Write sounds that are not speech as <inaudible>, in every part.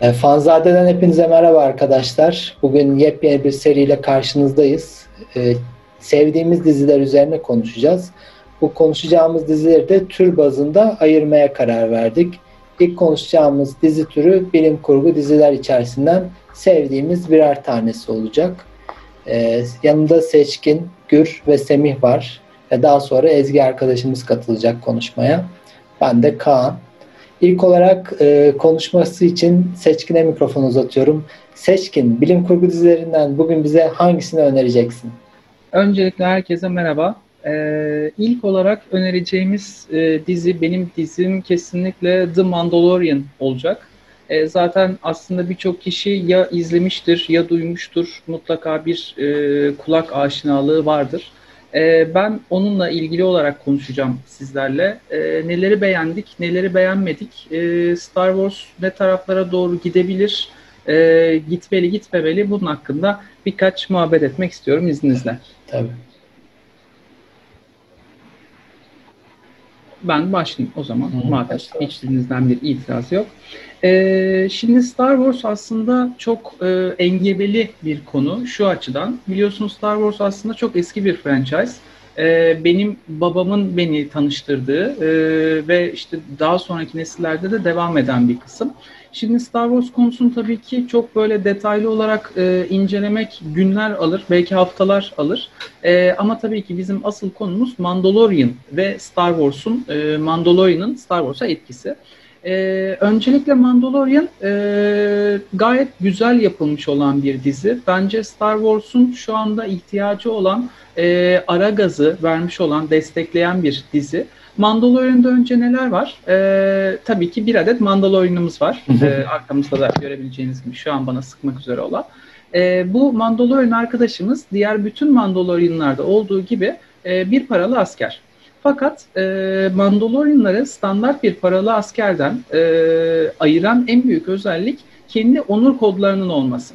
E, Fanzade'den hepinize merhaba arkadaşlar. Bugün yepyeni bir seriyle karşınızdayız. E, sevdiğimiz diziler üzerine konuşacağız. Bu konuşacağımız dizileri de tür bazında ayırmaya karar verdik. İlk konuşacağımız dizi türü bilim kurgu diziler içerisinden sevdiğimiz birer tanesi olacak. E, yanında Seçkin, Gür ve Semih var. Ve daha sonra Ezgi arkadaşımız katılacak konuşmaya. Ben de Kaan. İlk olarak e, konuşması için Seçkin'e mikrofon uzatıyorum. Seçkin, bilim kurgu dizilerinden bugün bize hangisini önereceksin? Öncelikle herkese merhaba. Ee, ilk olarak önereceğimiz e, dizi, benim dizim kesinlikle The Mandalorian olacak. E, zaten aslında birçok kişi ya izlemiştir ya duymuştur. Mutlaka bir e, kulak aşinalığı vardır. E, ben onunla ilgili olarak konuşacağım sizlerle. E, neleri beğendik, neleri beğenmedik, e, Star Wars ne taraflara doğru gidebilir, e, gitmeli gitmemeli bunun hakkında birkaç muhabbet etmek istiyorum izninizle. Tabii. Ben başlayayım o zaman. Hı, Madem hiçbirinizden bir itiraz yok. Ee, şimdi Star Wars aslında çok e, engebeli bir konu şu açıdan. Biliyorsunuz Star Wars aslında çok eski bir franchise. Ee, benim babamın beni tanıştırdığı e, ve işte daha sonraki nesillerde de devam eden bir kısım. Şimdi Star Wars konusunu tabii ki çok böyle detaylı olarak e, incelemek günler alır, belki haftalar alır. E, ama tabii ki bizim asıl konumuz Mandalorian ve Star Wars'un, e, Mandalorian'ın Star Wars'a etkisi. E, öncelikle Mandalorian e, gayet güzel yapılmış olan bir dizi. Bence Star Wars'un şu anda ihtiyacı olan e, ara gazı vermiş olan, destekleyen bir dizi. Mandalorian'da önce neler var? Ee, tabii ki bir adet Mandalorian'ımız var. ee, arkamızda da görebileceğiniz gibi şu an bana sıkmak üzere olan. Ee, bu Mandalorian arkadaşımız diğer bütün Mandalorian'larda olduğu gibi e, bir paralı asker. Fakat e, Mandalorianları standart bir paralı askerden e, ayıran en büyük özellik kendi onur kodlarının olması.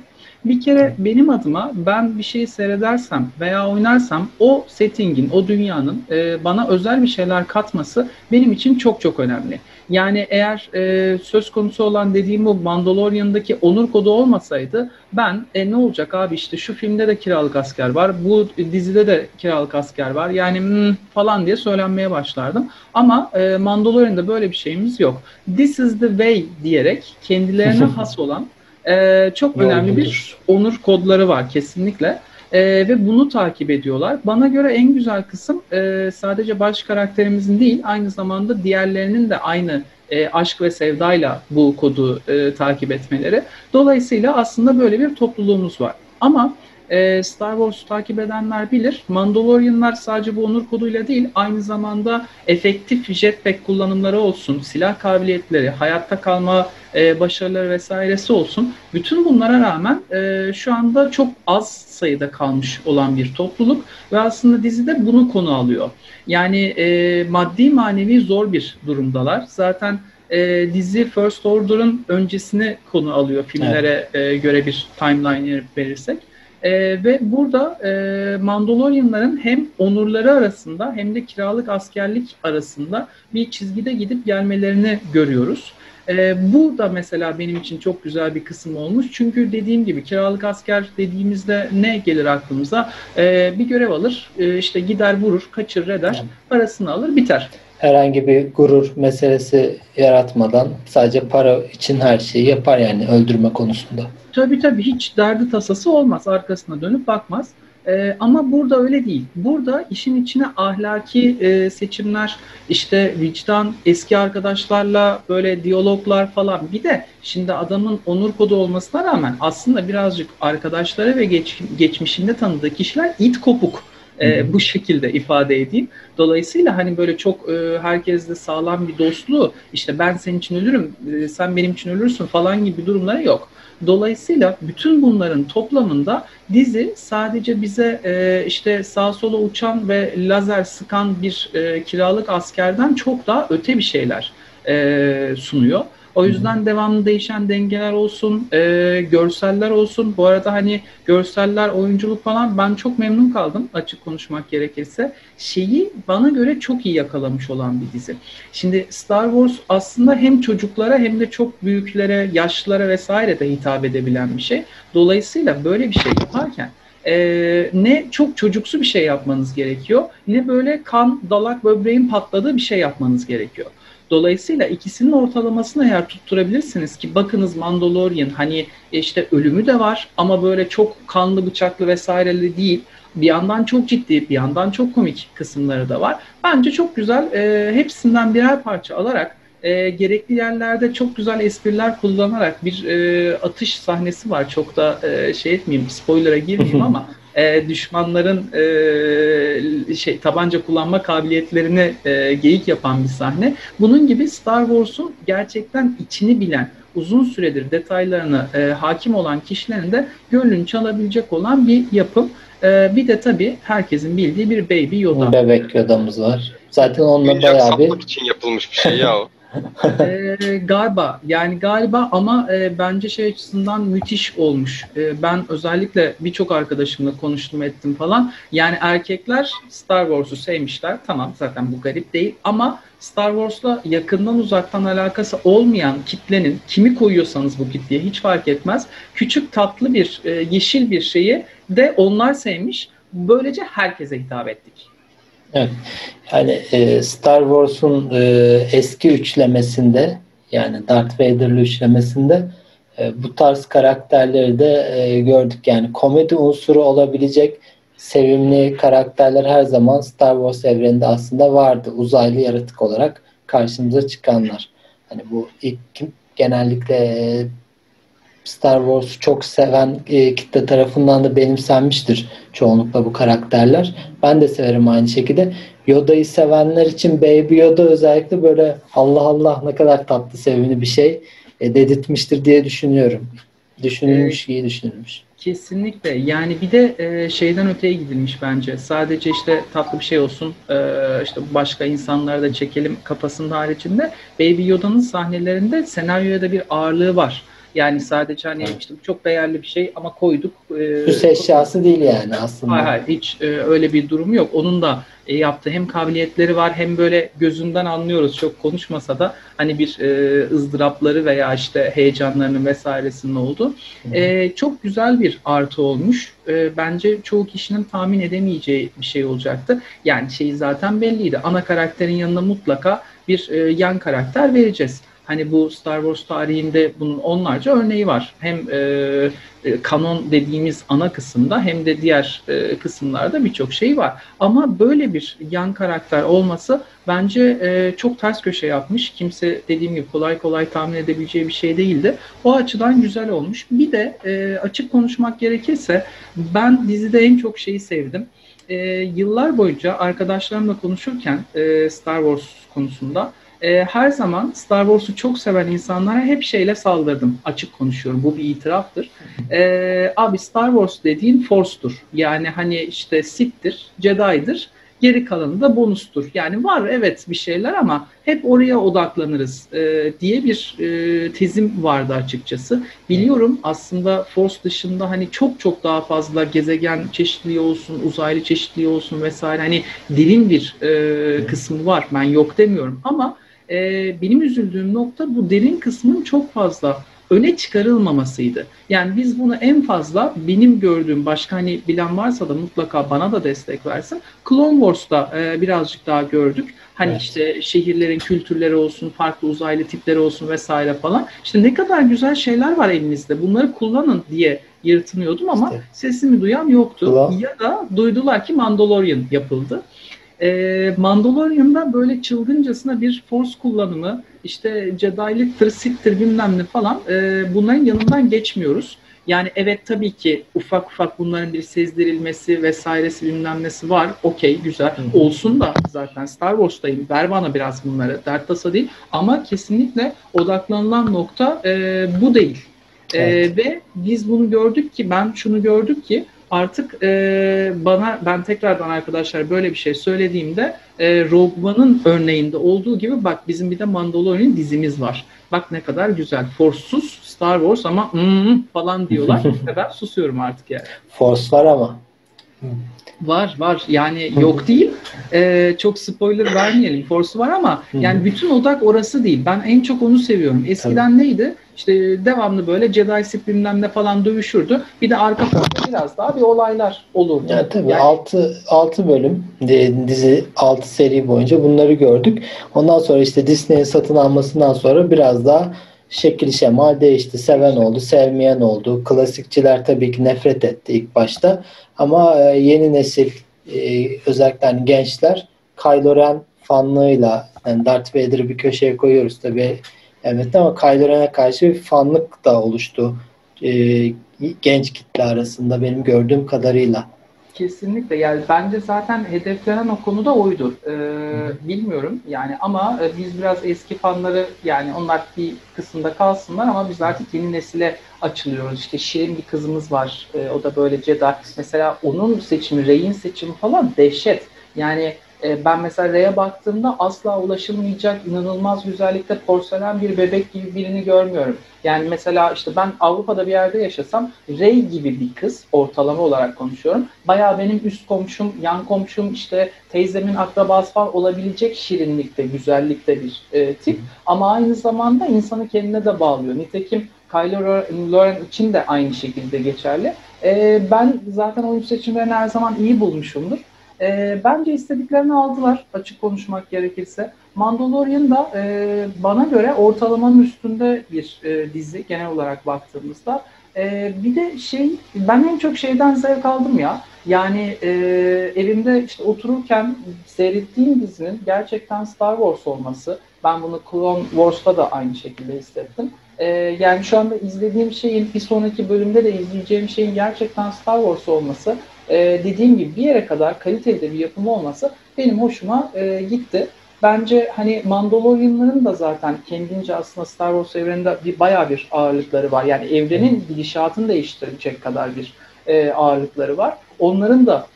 Bir kere benim adıma ben bir şeyi seyredersem veya oynarsam o settingin, o dünyanın e, bana özel bir şeyler katması benim için çok çok önemli. Yani eğer e, söz konusu olan dediğim bu Mandalorian'daki onur kodu olmasaydı ben e, ne olacak abi işte şu filmde de kiralık asker var, bu dizide de kiralık asker var yani hmm, falan diye söylenmeye başlardım. Ama e, Mandalorian'da böyle bir şeyimiz yok. This is the way diyerek kendilerine <laughs> has olan e, çok önemli bir onur kodları var kesinlikle. E, ve bunu takip ediyorlar. Bana göre en güzel kısım e, sadece baş karakterimizin değil, aynı zamanda diğerlerinin de aynı e, aşk ve sevdayla bu kodu e, takip etmeleri. Dolayısıyla aslında böyle bir topluluğumuz var. Ama e, Star Wars takip edenler bilir. Mandalorianlar sadece bu onur koduyla değil, aynı zamanda efektif jetpack kullanımları olsun, silah kabiliyetleri, hayatta kalma e, başarıları vesairesi olsun. Bütün bunlara rağmen e, şu anda çok az sayıda kalmış olan bir topluluk ve aslında dizide bunu konu alıyor. Yani e, maddi manevi zor bir durumdalar. Zaten e, dizi First Order'ın öncesini konu alıyor filmlere evet. e, göre bir timeline verirsek. E, ve burada e, Mandalorianların hem onurları arasında hem de kiralık askerlik arasında bir çizgide gidip gelmelerini görüyoruz. E, bu da mesela benim için çok güzel bir kısım olmuş. Çünkü dediğim gibi kiralık asker dediğimizde ne gelir aklımıza? E, bir görev alır, e, işte gider vurur, kaçırır eder, parasını alır, biter herhangi bir gurur meselesi yaratmadan sadece para için her şeyi yapar yani öldürme konusunda. Tabii tabii hiç derdi tasası olmaz. Arkasına dönüp bakmaz. Ee, ama burada öyle değil. Burada işin içine ahlaki e, seçimler, işte vicdan, eski arkadaşlarla böyle diyaloglar falan. Bir de şimdi adamın onur kodu olmasına rağmen aslında birazcık arkadaşları ve geç, geçmişinde tanıdığı kişiler it kopuk e, bu şekilde ifade edeyim. Dolayısıyla hani böyle çok e, herkesle sağlam bir dostluğu işte ben senin için ölürüm, e, sen benim için ölürsün falan gibi durumları yok. Dolayısıyla bütün bunların toplamında dizi sadece bize e, işte sağ sola uçan ve lazer sıkan bir e, kiralık askerden çok daha öte bir şeyler e, sunuyor. O yüzden devamlı değişen dengeler olsun, e, görseller olsun. Bu arada hani görseller, oyunculuk falan ben çok memnun kaldım açık konuşmak gerekirse. Şeyi bana göre çok iyi yakalamış olan bir dizi. Şimdi Star Wars aslında hem çocuklara hem de çok büyüklere, yaşlılara vesaire de hitap edebilen bir şey. Dolayısıyla böyle bir şey yaparken e, ne çok çocuksu bir şey yapmanız gerekiyor ne böyle kan, dalak, böbreğin patladığı bir şey yapmanız gerekiyor. Dolayısıyla ikisinin ortalamasını eğer tutturabilirsiniz ki bakınız Mandalorian hani işte ölümü de var ama böyle çok kanlı bıçaklı vesaireli değil. Bir yandan çok ciddi, bir yandan çok komik kısımları da var. Bence çok güzel e, hepsinden birer parça alarak e, gerekli yerlerde çok güzel espriler kullanarak bir e, atış sahnesi var. Çok da e, şey etmeyeyim, spoiler'a girmeyeyim <laughs> ama e, düşmanların e, şey tabanca kullanma kabiliyetlerini e, geyik yapan bir sahne. Bunun gibi Star Wars'un gerçekten içini bilen, uzun süredir detaylarına e, hakim olan kişilerin de gönlünü çalabilecek olan bir yapım. E, bir de tabii herkesin bildiği bir Baby Yoda. Bebek Yoda'mız var. Zaten onunla bayağı bir... için yapılmış bir şey ya o. <laughs> e, galiba yani galiba ama e, bence şey açısından müthiş olmuş. E, ben özellikle birçok arkadaşımla konuştum ettim falan. Yani erkekler Star Wars'u sevmişler. Tamam zaten bu garip değil ama Star Wars'la yakından uzaktan alakası olmayan kitlenin kimi koyuyorsanız bu kitleye hiç fark etmez. Küçük tatlı bir e, yeşil bir şeyi de onlar sevmiş. Böylece herkese hitap ettik. Yani e, Star Wars'un e, eski üçlemesinde yani Darth Vader'lı üçlemesinde e, bu tarz karakterleri de e, gördük. Yani komedi unsuru olabilecek sevimli karakterler her zaman Star Wars evreninde aslında vardı. Uzaylı yaratık olarak karşımıza çıkanlar. Hani bu ilk genellikle e, Star Wars'u çok seven e, kitle tarafından da benimsenmiştir çoğunlukla bu karakterler. Ben de severim aynı şekilde. Yoda'yı sevenler için Baby Yoda özellikle böyle Allah Allah ne kadar tatlı sevimli bir şey e, dedirtmiştir diye düşünüyorum. Düşünülmüş, evet. iyi düşünülmüş. Kesinlikle. Yani bir de e, şeyden öteye gidilmiş bence. Sadece işte tatlı bir şey olsun, e, işte başka insanları da çekelim kafasında haricinde. Baby Yoda'nın sahnelerinde senaryoya da bir ağırlığı var. Yani sadece hani evet. işte çok değerli bir şey ama koyduk. E, Süs eşyası değil yani aslında. Hayır, hayır hiç e, öyle bir durum yok. Onun da e, yaptığı hem kabiliyetleri var hem böyle gözünden anlıyoruz çok konuşmasa da hani bir e, ızdırapları veya işte heyecanlarının vesairesinin oldu. E, çok güzel bir artı olmuş. E, bence çoğu kişinin tahmin edemeyeceği bir şey olacaktı. Yani şeyi zaten belliydi. Ana karakterin yanına mutlaka bir e, yan karakter vereceğiz. Hani bu Star Wars tarihinde bunun onlarca örneği var. Hem e, e, kanon dediğimiz ana kısımda hem de diğer e, kısımlarda birçok şey var. Ama böyle bir yan karakter olması bence e, çok ters köşe yapmış. Kimse dediğim gibi kolay kolay tahmin edebileceği bir şey değildi. O açıdan güzel olmuş. Bir de e, açık konuşmak gerekirse ben dizide en çok şeyi sevdim. E, yıllar boyunca arkadaşlarımla konuşurken e, Star Wars konusunda e, her zaman Star Wars'u çok seven insanlara hep şeyle saldırdım. Açık konuşuyorum. Bu bir itiraftır. E, abi Star Wars dediğin Force'tur. Yani hani işte Sith'tir, Jedi'dir. Geri kalanı da bonustur. Yani var evet bir şeyler ama hep oraya odaklanırız e, diye bir e, tezim vardı açıkçası. Biliyorum aslında Force dışında hani çok çok daha fazla gezegen çeşitliliği olsun, uzaylı çeşitliliği olsun vesaire hani derin bir e, kısmı var. Ben yok demiyorum ama e, benim üzüldüğüm nokta bu derin kısmın çok fazla öne çıkarılmamasıydı. Yani biz bunu en fazla benim gördüğüm başka hani bilen varsa da mutlaka bana da destek versin. Clone Wars'ta e, birazcık daha gördük. Hani evet. işte şehirlerin kültürleri olsun, farklı uzaylı tipleri olsun vesaire falan. İşte ne kadar güzel şeyler var elinizde. Bunları kullanın diye yırtınıyordum ama işte. sesimi duyan yoktu. Ulan. Ya da duydular ki Mandalorian yapıldı. E, Mandalorian'da böyle çılgıncasına bir force kullanımı, işte Jedi'liktir, Sith'tir bilmem ne falan e, bunların yanından geçmiyoruz. Yani evet tabii ki ufak ufak bunların bir sezdirilmesi vesairesi bilmem nesi var. Okey güzel. Hı. Olsun da zaten Star Wars'tayım. Ver bana biraz bunları. Dert tasa değil. Ama kesinlikle odaklanılan nokta e, bu değil. Evet. E, ve biz bunu gördük ki ben şunu gördük ki artık e, bana ben tekrardan arkadaşlar böyle bir şey söylediğimde e, Rogue One'ın örneğinde olduğu gibi bak bizim bir de Mandalorian dizimiz var. Bak ne kadar güzel. Force'suz Star Wars ama mm, falan diyorlar. <laughs> ben susuyorum artık yani. Force var ama. Var var yani yok değil. Ee, çok spoiler vermeyelim. Force var ama yani bütün odak orası değil. Ben en çok onu seviyorum. Eskiden Tabii. neydi? İşte devamlı böyle Jedi Sith bilmem ne falan dövüşürdü. Bir de arka planda biraz daha bir olaylar olurdu. Yani tabii yani, 6, 6 bölüm dizi 6 seri boyunca bunları gördük. Ondan sonra işte Disney'in satın almasından sonra biraz daha şekil şemal değişti. Seven oldu, sevmeyen oldu. Klasikçiler tabii ki nefret etti ilk başta. Ama e, yeni nesil e, özellikle hani gençler Kylo Ren fanlığıyla yani Darth Vader'ı bir köşeye koyuyoruz tabii. Evet ama Kylo Ren'e karşı bir fanlık da oluştu. E, genç kitle arasında benim gördüğüm kadarıyla. Kesinlikle yani bence zaten hedeflenen o konuda oydu. Ee, bilmiyorum yani ama e, biz biraz eski fanları yani onlar bir kısımda kalsınlar ama biz artık yeni nesile açılıyoruz. İşte Şirin bir kızımız var. Ee, o da böyle Jedi. Mesela onun seçimi, Rey'in seçimi falan dehşet. Yani e, ben mesela R'ye baktığımda asla ulaşılmayacak inanılmaz güzellikte porselen bir bebek gibi birini görmüyorum. Yani mesela işte ben Avrupa'da bir yerde yaşasam Rey gibi bir kız ortalama olarak konuşuyorum. Bayağı benim üst komşum, yan komşum işte teyzemin akrabası falan olabilecek şirinlikte, güzellikte bir e, tip. Ama aynı zamanda insanı kendine de bağlıyor. Nitekim Kylo Ren için de aynı şekilde geçerli. E, ben zaten oyun seçimlerini her zaman iyi bulmuşumdur. E, bence istediklerini aldılar açık konuşmak gerekirse. Mandalorian da e, bana göre ortalamanın üstünde bir e, dizi genel olarak baktığımızda. E, bir de şey ben en çok şeyden zevk aldım ya. Yani e, evimde işte otururken seyrettiğim dizinin gerçekten Star Wars olması. Ben bunu Clone Wars'ta da aynı şekilde hissettim. E, yani şu anda izlediğim şeyin bir sonraki bölümde de izleyeceğim şeyin gerçekten Star Wars olması e, dediğim gibi bir yere kadar kaliteli de bir yapımı olması benim hoşuma e, gitti. Bence hani Mandalorianların da zaten kendince aslında Star Wars evreninde bir bayağı bir ağırlıkları var. Yani evrenin gidişatını değiştirecek kadar bir e, ağırlıkları var. Onların da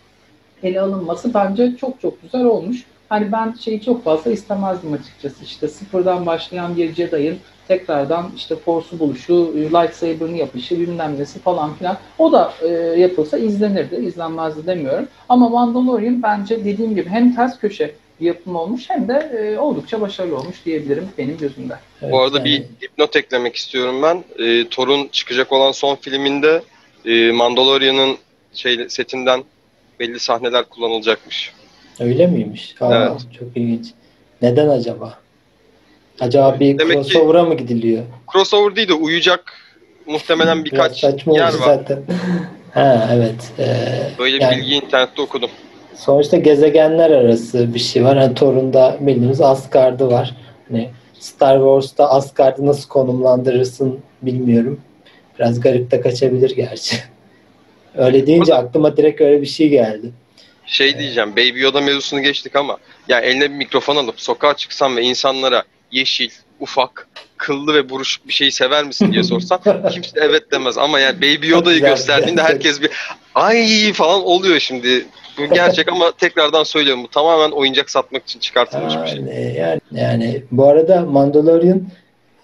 ele alınması bence çok çok güzel olmuş. Hani ben şeyi çok fazla istemezdim açıkçası. İşte sıfırdan başlayan bir Jedi'ın tekrardan işte Force'u buluşu, lightsaber'ını yapışı, bilmem nesi falan filan. O da e, yapılsa izlenirdi, izlenmezdi demiyorum. Ama Mandalorian bence dediğim gibi hem ters köşe bir yapım olmuş hem de e, oldukça başarılı olmuş diyebilirim benim gözümde. Evet, Bu arada yani... bir dipnot eklemek istiyorum ben. E, Thor'un çıkacak olan son filminde e, Mandalorian'ın şey setinden belli sahneler kullanılacakmış. Öyle miymiş? Aa, evet. Çok ilginç. Neden acaba? Acaba bir Demek crossover'a mı gidiliyor? Crossover değil de uyuyacak muhtemelen birkaç yer var. Zaten. <laughs> ha evet. Ee, Böyle yani, bilgi internette okudum. Sonuçta gezegenler arası bir şey var. Hani Thor'un bildiğimiz Asgard'ı var. Hani Star Wars'ta Asgard'ı nasıl konumlandırırsın bilmiyorum. Biraz garip de kaçabilir gerçi. <laughs> Öyle deyince aklıma direkt öyle bir şey geldi. Şey diyeceğim, Baby Yoda mevzusunu geçtik ama ya eline bir mikrofon alıp sokağa çıksam ve insanlara yeşil, ufak, kıllı ve buruşuk bir şeyi sever misin diye sorsan <laughs> kimse evet demez. Ama yani Baby Yoda'yı gösterdiğinde herkes bir ay falan oluyor şimdi. Bu <laughs> gerçek ama tekrardan söylüyorum bu tamamen oyuncak satmak için çıkartılmış yani, bir şey. Yani, yani bu arada Mandalorian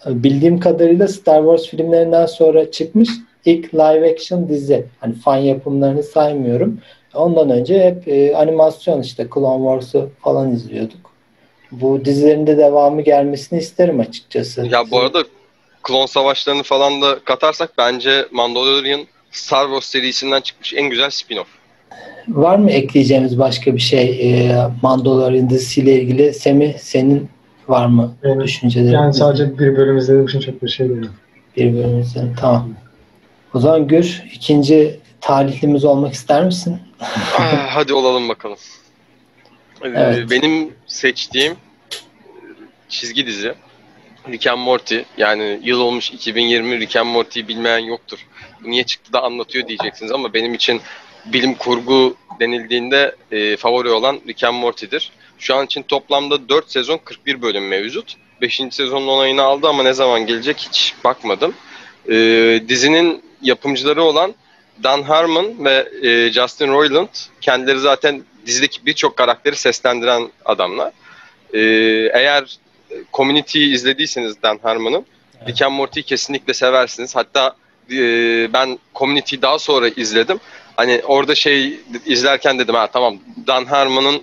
bildiğim kadarıyla Star Wars filmlerinden sonra çıkmış ilk live action dizi. Hani fan yapımlarını saymıyorum. Ondan önce hep e, animasyon işte Clone Wars'u falan izliyorduk bu dizilerin de devamı gelmesini isterim açıkçası. Ya bu arada klon savaşlarını falan da katarsak bence Mandalorian Star Wars serisinden çıkmış en güzel spin-off. Var mı ekleyeceğimiz başka bir şey e, Mandalorian dizisiyle ilgili? Semih senin var mı Benim, düşüncelerin? Yani sadece bir bölüm izlediğim için çok bir şey değil. Bir bölüm izledim. Tamam. O zaman Gür ikinci talihlimiz olmak ister misin? hadi olalım bakalım. Ee, evet. Benim seçtiğim çizgi dizi Rick and Morty. Yani yıl olmuş 2020 Rick and Morty'yi bilmeyen yoktur. Bu niye çıktı da anlatıyor diyeceksiniz ama benim için bilim kurgu denildiğinde e, favori olan Rick and Morty'dir. Şu an için toplamda 4 sezon 41 bölüm mevcut. 5. sezonun onayını aldı ama ne zaman gelecek hiç bakmadım. E, dizinin yapımcıları olan Dan Harmon ve e, Justin Roiland kendileri zaten dizideki birçok karakteri seslendiren adamlar. E, eğer Community'yi izlediyseniz Dan Harmon'ın evet. Rick and Morty'yi kesinlikle seversiniz. Hatta e, ben Community'yi daha sonra izledim. Hani orada şey izlerken dedim ha tamam Dan Harmon'ın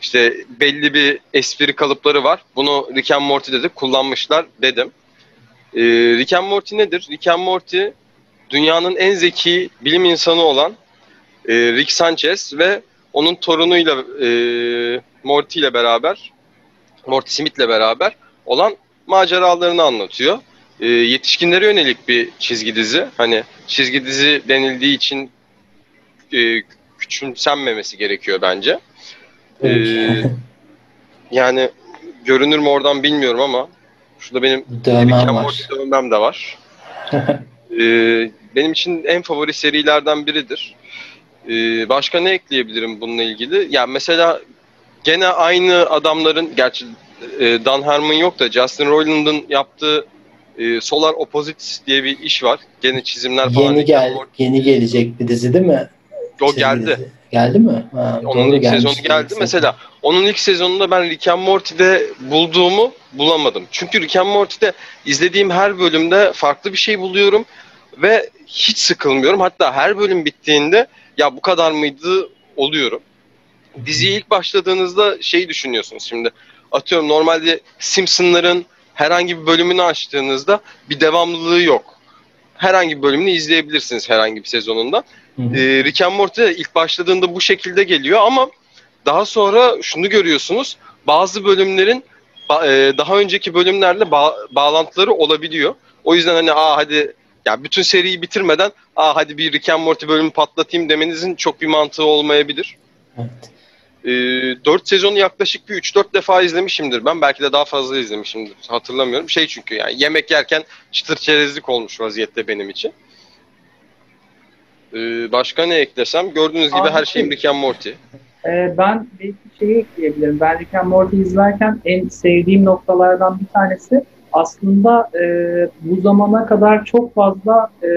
işte belli bir espri kalıpları var. Bunu Rick and Morty'de de kullanmışlar dedim. E, Rick and Morty nedir? Rick and Morty dünyanın en zeki bilim insanı olan e, Rick Sanchez ve onun torunuyla e, Morty ile beraber Morty Smith ile beraber olan maceralarını anlatıyor. E, yetişkinlere yönelik bir çizgi dizi. Hani çizgi dizi denildiği için e, küçümsenmemesi gerekiyor bence. E, <laughs> yani görünür mü oradan bilmiyorum ama şurada benim dövmem var. dövmem de var. <laughs> e, benim için en favori serilerden biridir. E, başka ne ekleyebilirim bununla ilgili? Yani mesela gene aynı adamların, gerçi e, Dan Harmon yok da Justin Roiland'ın yaptığı e, Solar Opposites diye bir iş var. Gene çizimler falan. Yeni gel, yeni gelecek bir dizi değil mi? O Çizim geldi. Dizi. Geldi mi? Ha, onun ilk sezonu geldi. Ilk Mesela onun ilk sezonunda ben Rick and Morty'de bulduğumu bulamadım. Çünkü Rick and Morty'de izlediğim her bölümde farklı bir şey buluyorum ve hiç sıkılmıyorum. Hatta her bölüm bittiğinde ya bu kadar mıydı oluyorum. Diziye ilk başladığınızda şey düşünüyorsunuz şimdi. Atıyorum normalde Simpsonların herhangi bir bölümünü açtığınızda bir devamlılığı yok. Herhangi bir bölümünü izleyebilirsiniz herhangi bir sezonunda. Hı hı. Ee, Rick and Morty ilk başladığında bu şekilde geliyor ama daha sonra şunu görüyorsunuz. Bazı bölümlerin e, daha önceki bölümlerle ba- bağlantıları olabiliyor. O yüzden hani aa hadi ya bütün seriyi bitirmeden aa hadi bir Rick and Morty bölümü patlatayım demenizin çok bir mantığı olmayabilir. Evet. E, ee, 4 sezonu yaklaşık bir 3-4 defa izlemişimdir. Ben belki de daha fazla izlemişimdir. Hatırlamıyorum. Şey çünkü yani yemek yerken çıtır çerezlik olmuş vaziyette benim için. E, başka ne eklesem? Gördüğünüz gibi Abi, her şeyim Rick and Morty. E, ben bir şeyi ekleyebilirim. Ben Rick and Morty izlerken en sevdiğim noktalardan bir tanesi aslında e, bu zamana kadar çok fazla e,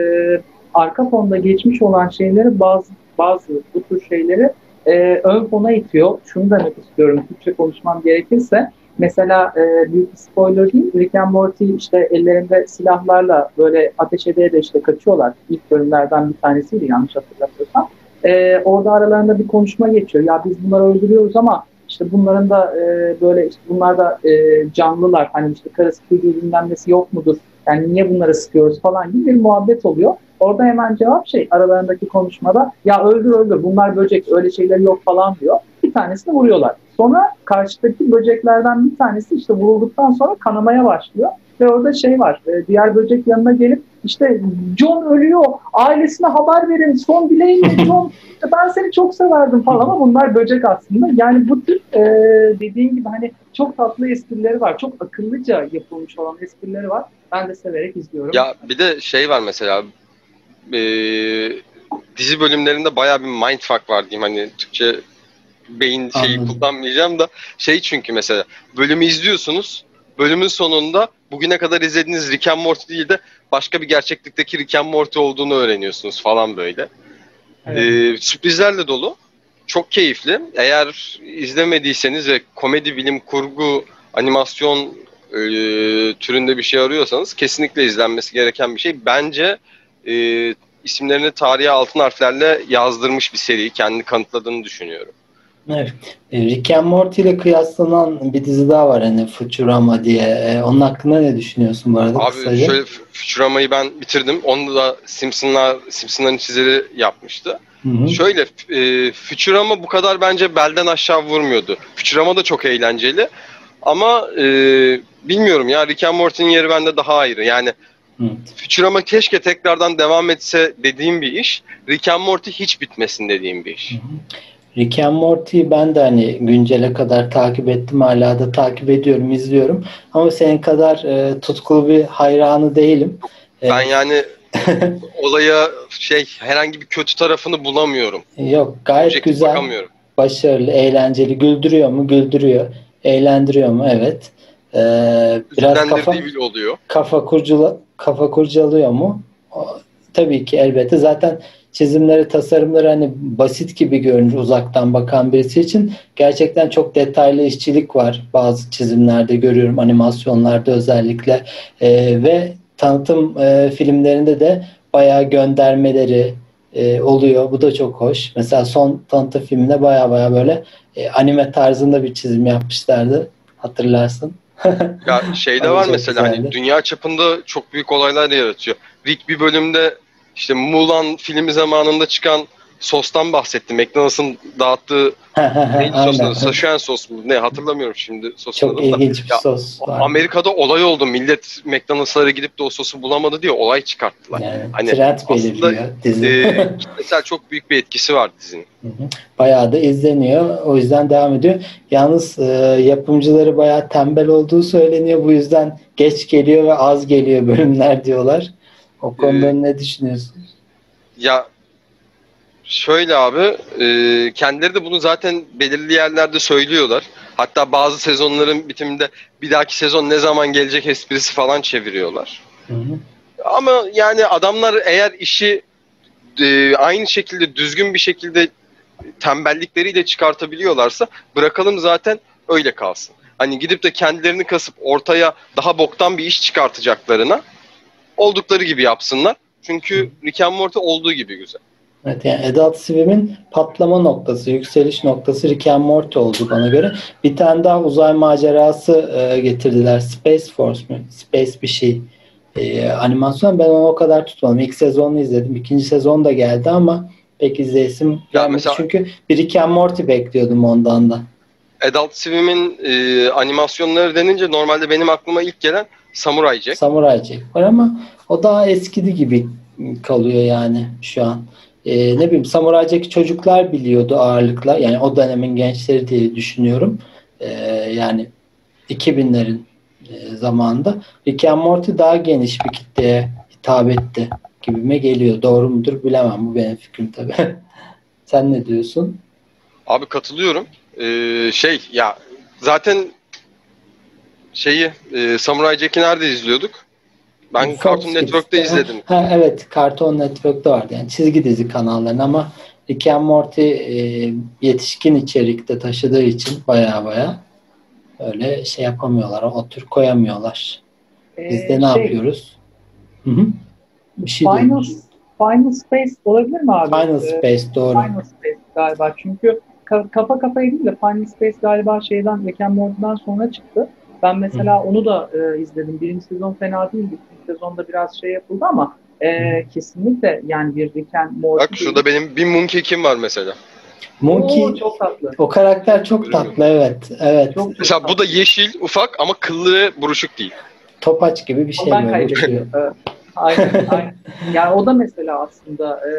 arka fonda geçmiş olan şeyleri bazı bazı bu tür şeyleri e, ön fona itiyor. Şunu demek istiyorum Türkçe konuşmam gerekirse. Mesela e, büyük bir spoiler değil. Rick and Morty işte ellerinde silahlarla böyle ateş ede de işte kaçıyorlar. İlk bölümlerden bir tanesiydi yanlış hatırlamıyorsam. E, orada aralarında bir konuşma geçiyor. Ya biz bunları öldürüyoruz ama işte bunların da e, böyle işte bunlar da e, canlılar. Hani işte karısı çocuğu bilmem yok mudur? Yani niye bunları sıkıyoruz falan gibi bir muhabbet oluyor. Orada hemen cevap şey aralarındaki konuşmada ya öldür öldür bunlar böcek öyle şeyler yok falan diyor. Bir tanesini vuruyorlar. Sonra karşıdaki böceklerden bir tanesi işte vurulduktan sonra kanamaya başlıyor. Ve orada şey var e, diğer böcek yanına gelip işte John ölüyor ailesine haber verin son dileğin <laughs> John ben seni çok severdim falan ama bunlar böcek aslında. Yani bu tür e, dediğin gibi hani çok tatlı esprileri var. Çok akıllıca yapılmış olan esprileri var. Ben de severek izliyorum. Ya bir de şey var mesela e, dizi bölümlerinde baya bir mindfuck var diyeyim. Hani Türkçe beyin şeyi Anladım. kullanmayacağım da şey çünkü mesela bölümü izliyorsunuz. Bölümün sonunda bugüne kadar izlediğiniz Rick and Morty değil de başka bir gerçeklikteki Rick and Morty olduğunu öğreniyorsunuz falan böyle. Evet. Ee, sürprizlerle dolu. Çok keyifli. Eğer izlemediyseniz ve komedi, bilim, kurgu, animasyon e, türünde bir şey arıyorsanız kesinlikle izlenmesi gereken bir şey. Bence e, isimlerini tarihe altın harflerle yazdırmış bir seri. Kendini kanıtladığını düşünüyorum. Evet. E, Rick and Morty ile kıyaslanan bir dizi daha var hani Futurama diye. E, onun hakkında ne düşünüyorsun bu arada? Abi kısaca? şöyle Futurama'yı ben bitirdim. Onu da Simpsonlar Simpsonların çizeri yapmıştı. Hı hı. Şöyle e, Futurama bu kadar bence belden aşağı vurmuyordu. Futurama da çok eğlenceli. Ama e, bilmiyorum ya Rick and Morty'nin yeri bende daha ayrı. Yani Evet. Futurama keşke tekrardan devam etse dediğim bir iş. Rick and Morty hiç bitmesin dediğim bir iş. Hı hı. Rick and Morty'yi ben de hani güncele kadar takip ettim. Hala da takip ediyorum, izliyorum. Ama senin kadar e, tutkulu bir hayranı değilim. E, ben yani <laughs> olaya şey herhangi bir kötü tarafını bulamıyorum. Yok gayet Objektif güzel. Bakamıyorum. Başarılı, eğlenceli. Güldürüyor mu? Güldürüyor. Eğlendiriyor mu? Evet. Ee, biraz kafa, oluyor. Kafa kurcula, kafa kurcalıyor mu? O, tabii ki elbette. Zaten çizimleri, tasarımları hani basit gibi görünür uzaktan bakan birisi için. Gerçekten çok detaylı işçilik var bazı çizimlerde görüyorum, animasyonlarda özellikle. E, ve tanıtım e, filmlerinde de bayağı göndermeleri e, oluyor. Bu da çok hoş. Mesela son tanıtım filminde bayağı bayağı böyle e, anime tarzında bir çizim yapmışlardı. Hatırlarsın. ya şey de <laughs> var mesela hani dünya çapında çok büyük olaylar yaratıyor. Rick bir bölümde işte Mulan filmi zamanında çıkan sostan bahsetti. McDonald's'ın dağıttığı neydi sosu? Szechuan sos mu? Ne hatırlamıyorum şimdi sosun Çok ilginç bir ya, sos var. Amerika'da olay oldu. Millet McDonald's'lara gidip de o sosu bulamadı diye olay çıkarttılar. Yani, hani trend aslında dizi. E, mesela <laughs> çok büyük bir etkisi var dizinin. Bayağı da izleniyor. O yüzden devam ediyor. Yalnız e, yapımcıları bayağı tembel olduğu söyleniyor. Bu yüzden geç geliyor ve az geliyor bölümler diyorlar. O konuda ee, ne düşünüyorsun? Ya Şöyle abi, e, kendileri de bunu zaten belirli yerlerde söylüyorlar. Hatta bazı sezonların bitiminde bir dahaki sezon ne zaman gelecek esprisi falan çeviriyorlar. Hı hı. Ama yani adamlar eğer işi e, aynı şekilde düzgün bir şekilde tembellikleriyle çıkartabiliyorlarsa bırakalım zaten öyle kalsın. Hani gidip de kendilerini kasıp ortaya daha boktan bir iş çıkartacaklarına oldukları gibi yapsınlar. Çünkü Rick and Morty olduğu gibi güzel. Evet yani Adult Swim'in patlama noktası, yükseliş noktası Rick and Morty oldu bana göre. Bir tane daha uzay macerası e, getirdiler. Space Force mu? Space bir şey. E, animasyon ben onu o kadar tutmadım. İlk sezonunu izledim. İkinci sezon da geldi ama pek izleyesim gelmedi. Mesela, Çünkü bir Rick and Morty bekliyordum ondan da. Adult Swim'in e, animasyonları denince normalde benim aklıma ilk gelen Samurai Jack. Samurai Jack var ama o daha eskidi gibi kalıyor yani şu an e, ne bileyim samuraycaki çocuklar biliyordu ağırlıkla. Yani o dönemin gençleri diye düşünüyorum. E, yani 2000'lerin e, zamanında. Rick and Morty daha geniş bir kitleye hitap etti gibime geliyor. Doğru mudur bilemem. Bu benim fikrim tabii. <laughs> Sen ne diyorsun? Abi katılıyorum. Ee, şey ya zaten şeyi e, Samurai Jack'i nerede izliyorduk? Ben Fox Cartoon Network'te izledim. Ha, evet Cartoon Network'te vardı. Yani çizgi dizi kanallarının ama Rick and Morty e, yetişkin içerikte taşıdığı için baya baya öyle şey yapamıyorlar. O tür koyamıyorlar. Biz de ee, ne şey, yapıyoruz? Hı -hı. Bir şey Final, Final Space olabilir mi abi? Final ee, Space doğru. Final Space galiba. Çünkü kafa kafaya değil de Final Space galiba şeyden Rick and Morty'den sonra çıktı. Ben mesela Hı. onu da e, izledim. Birinci sezon fena değildi. İkinci sezonda biraz şey yapıldı ama e, kesinlikle yani bir Rick and Morty. Bak şurada benim bir Monkey kim var mesela. Monkey Oo, çok tatlı. O karakter çok tatlı evet. Evet. Çok, mesela çok bu da yeşil, ufak ama kıllı buruşuk değil. Topaç gibi bir şey. Ben kaybediyorum. <laughs> evet. Aynen, <laughs> aynen. Yani o da mesela aslında e,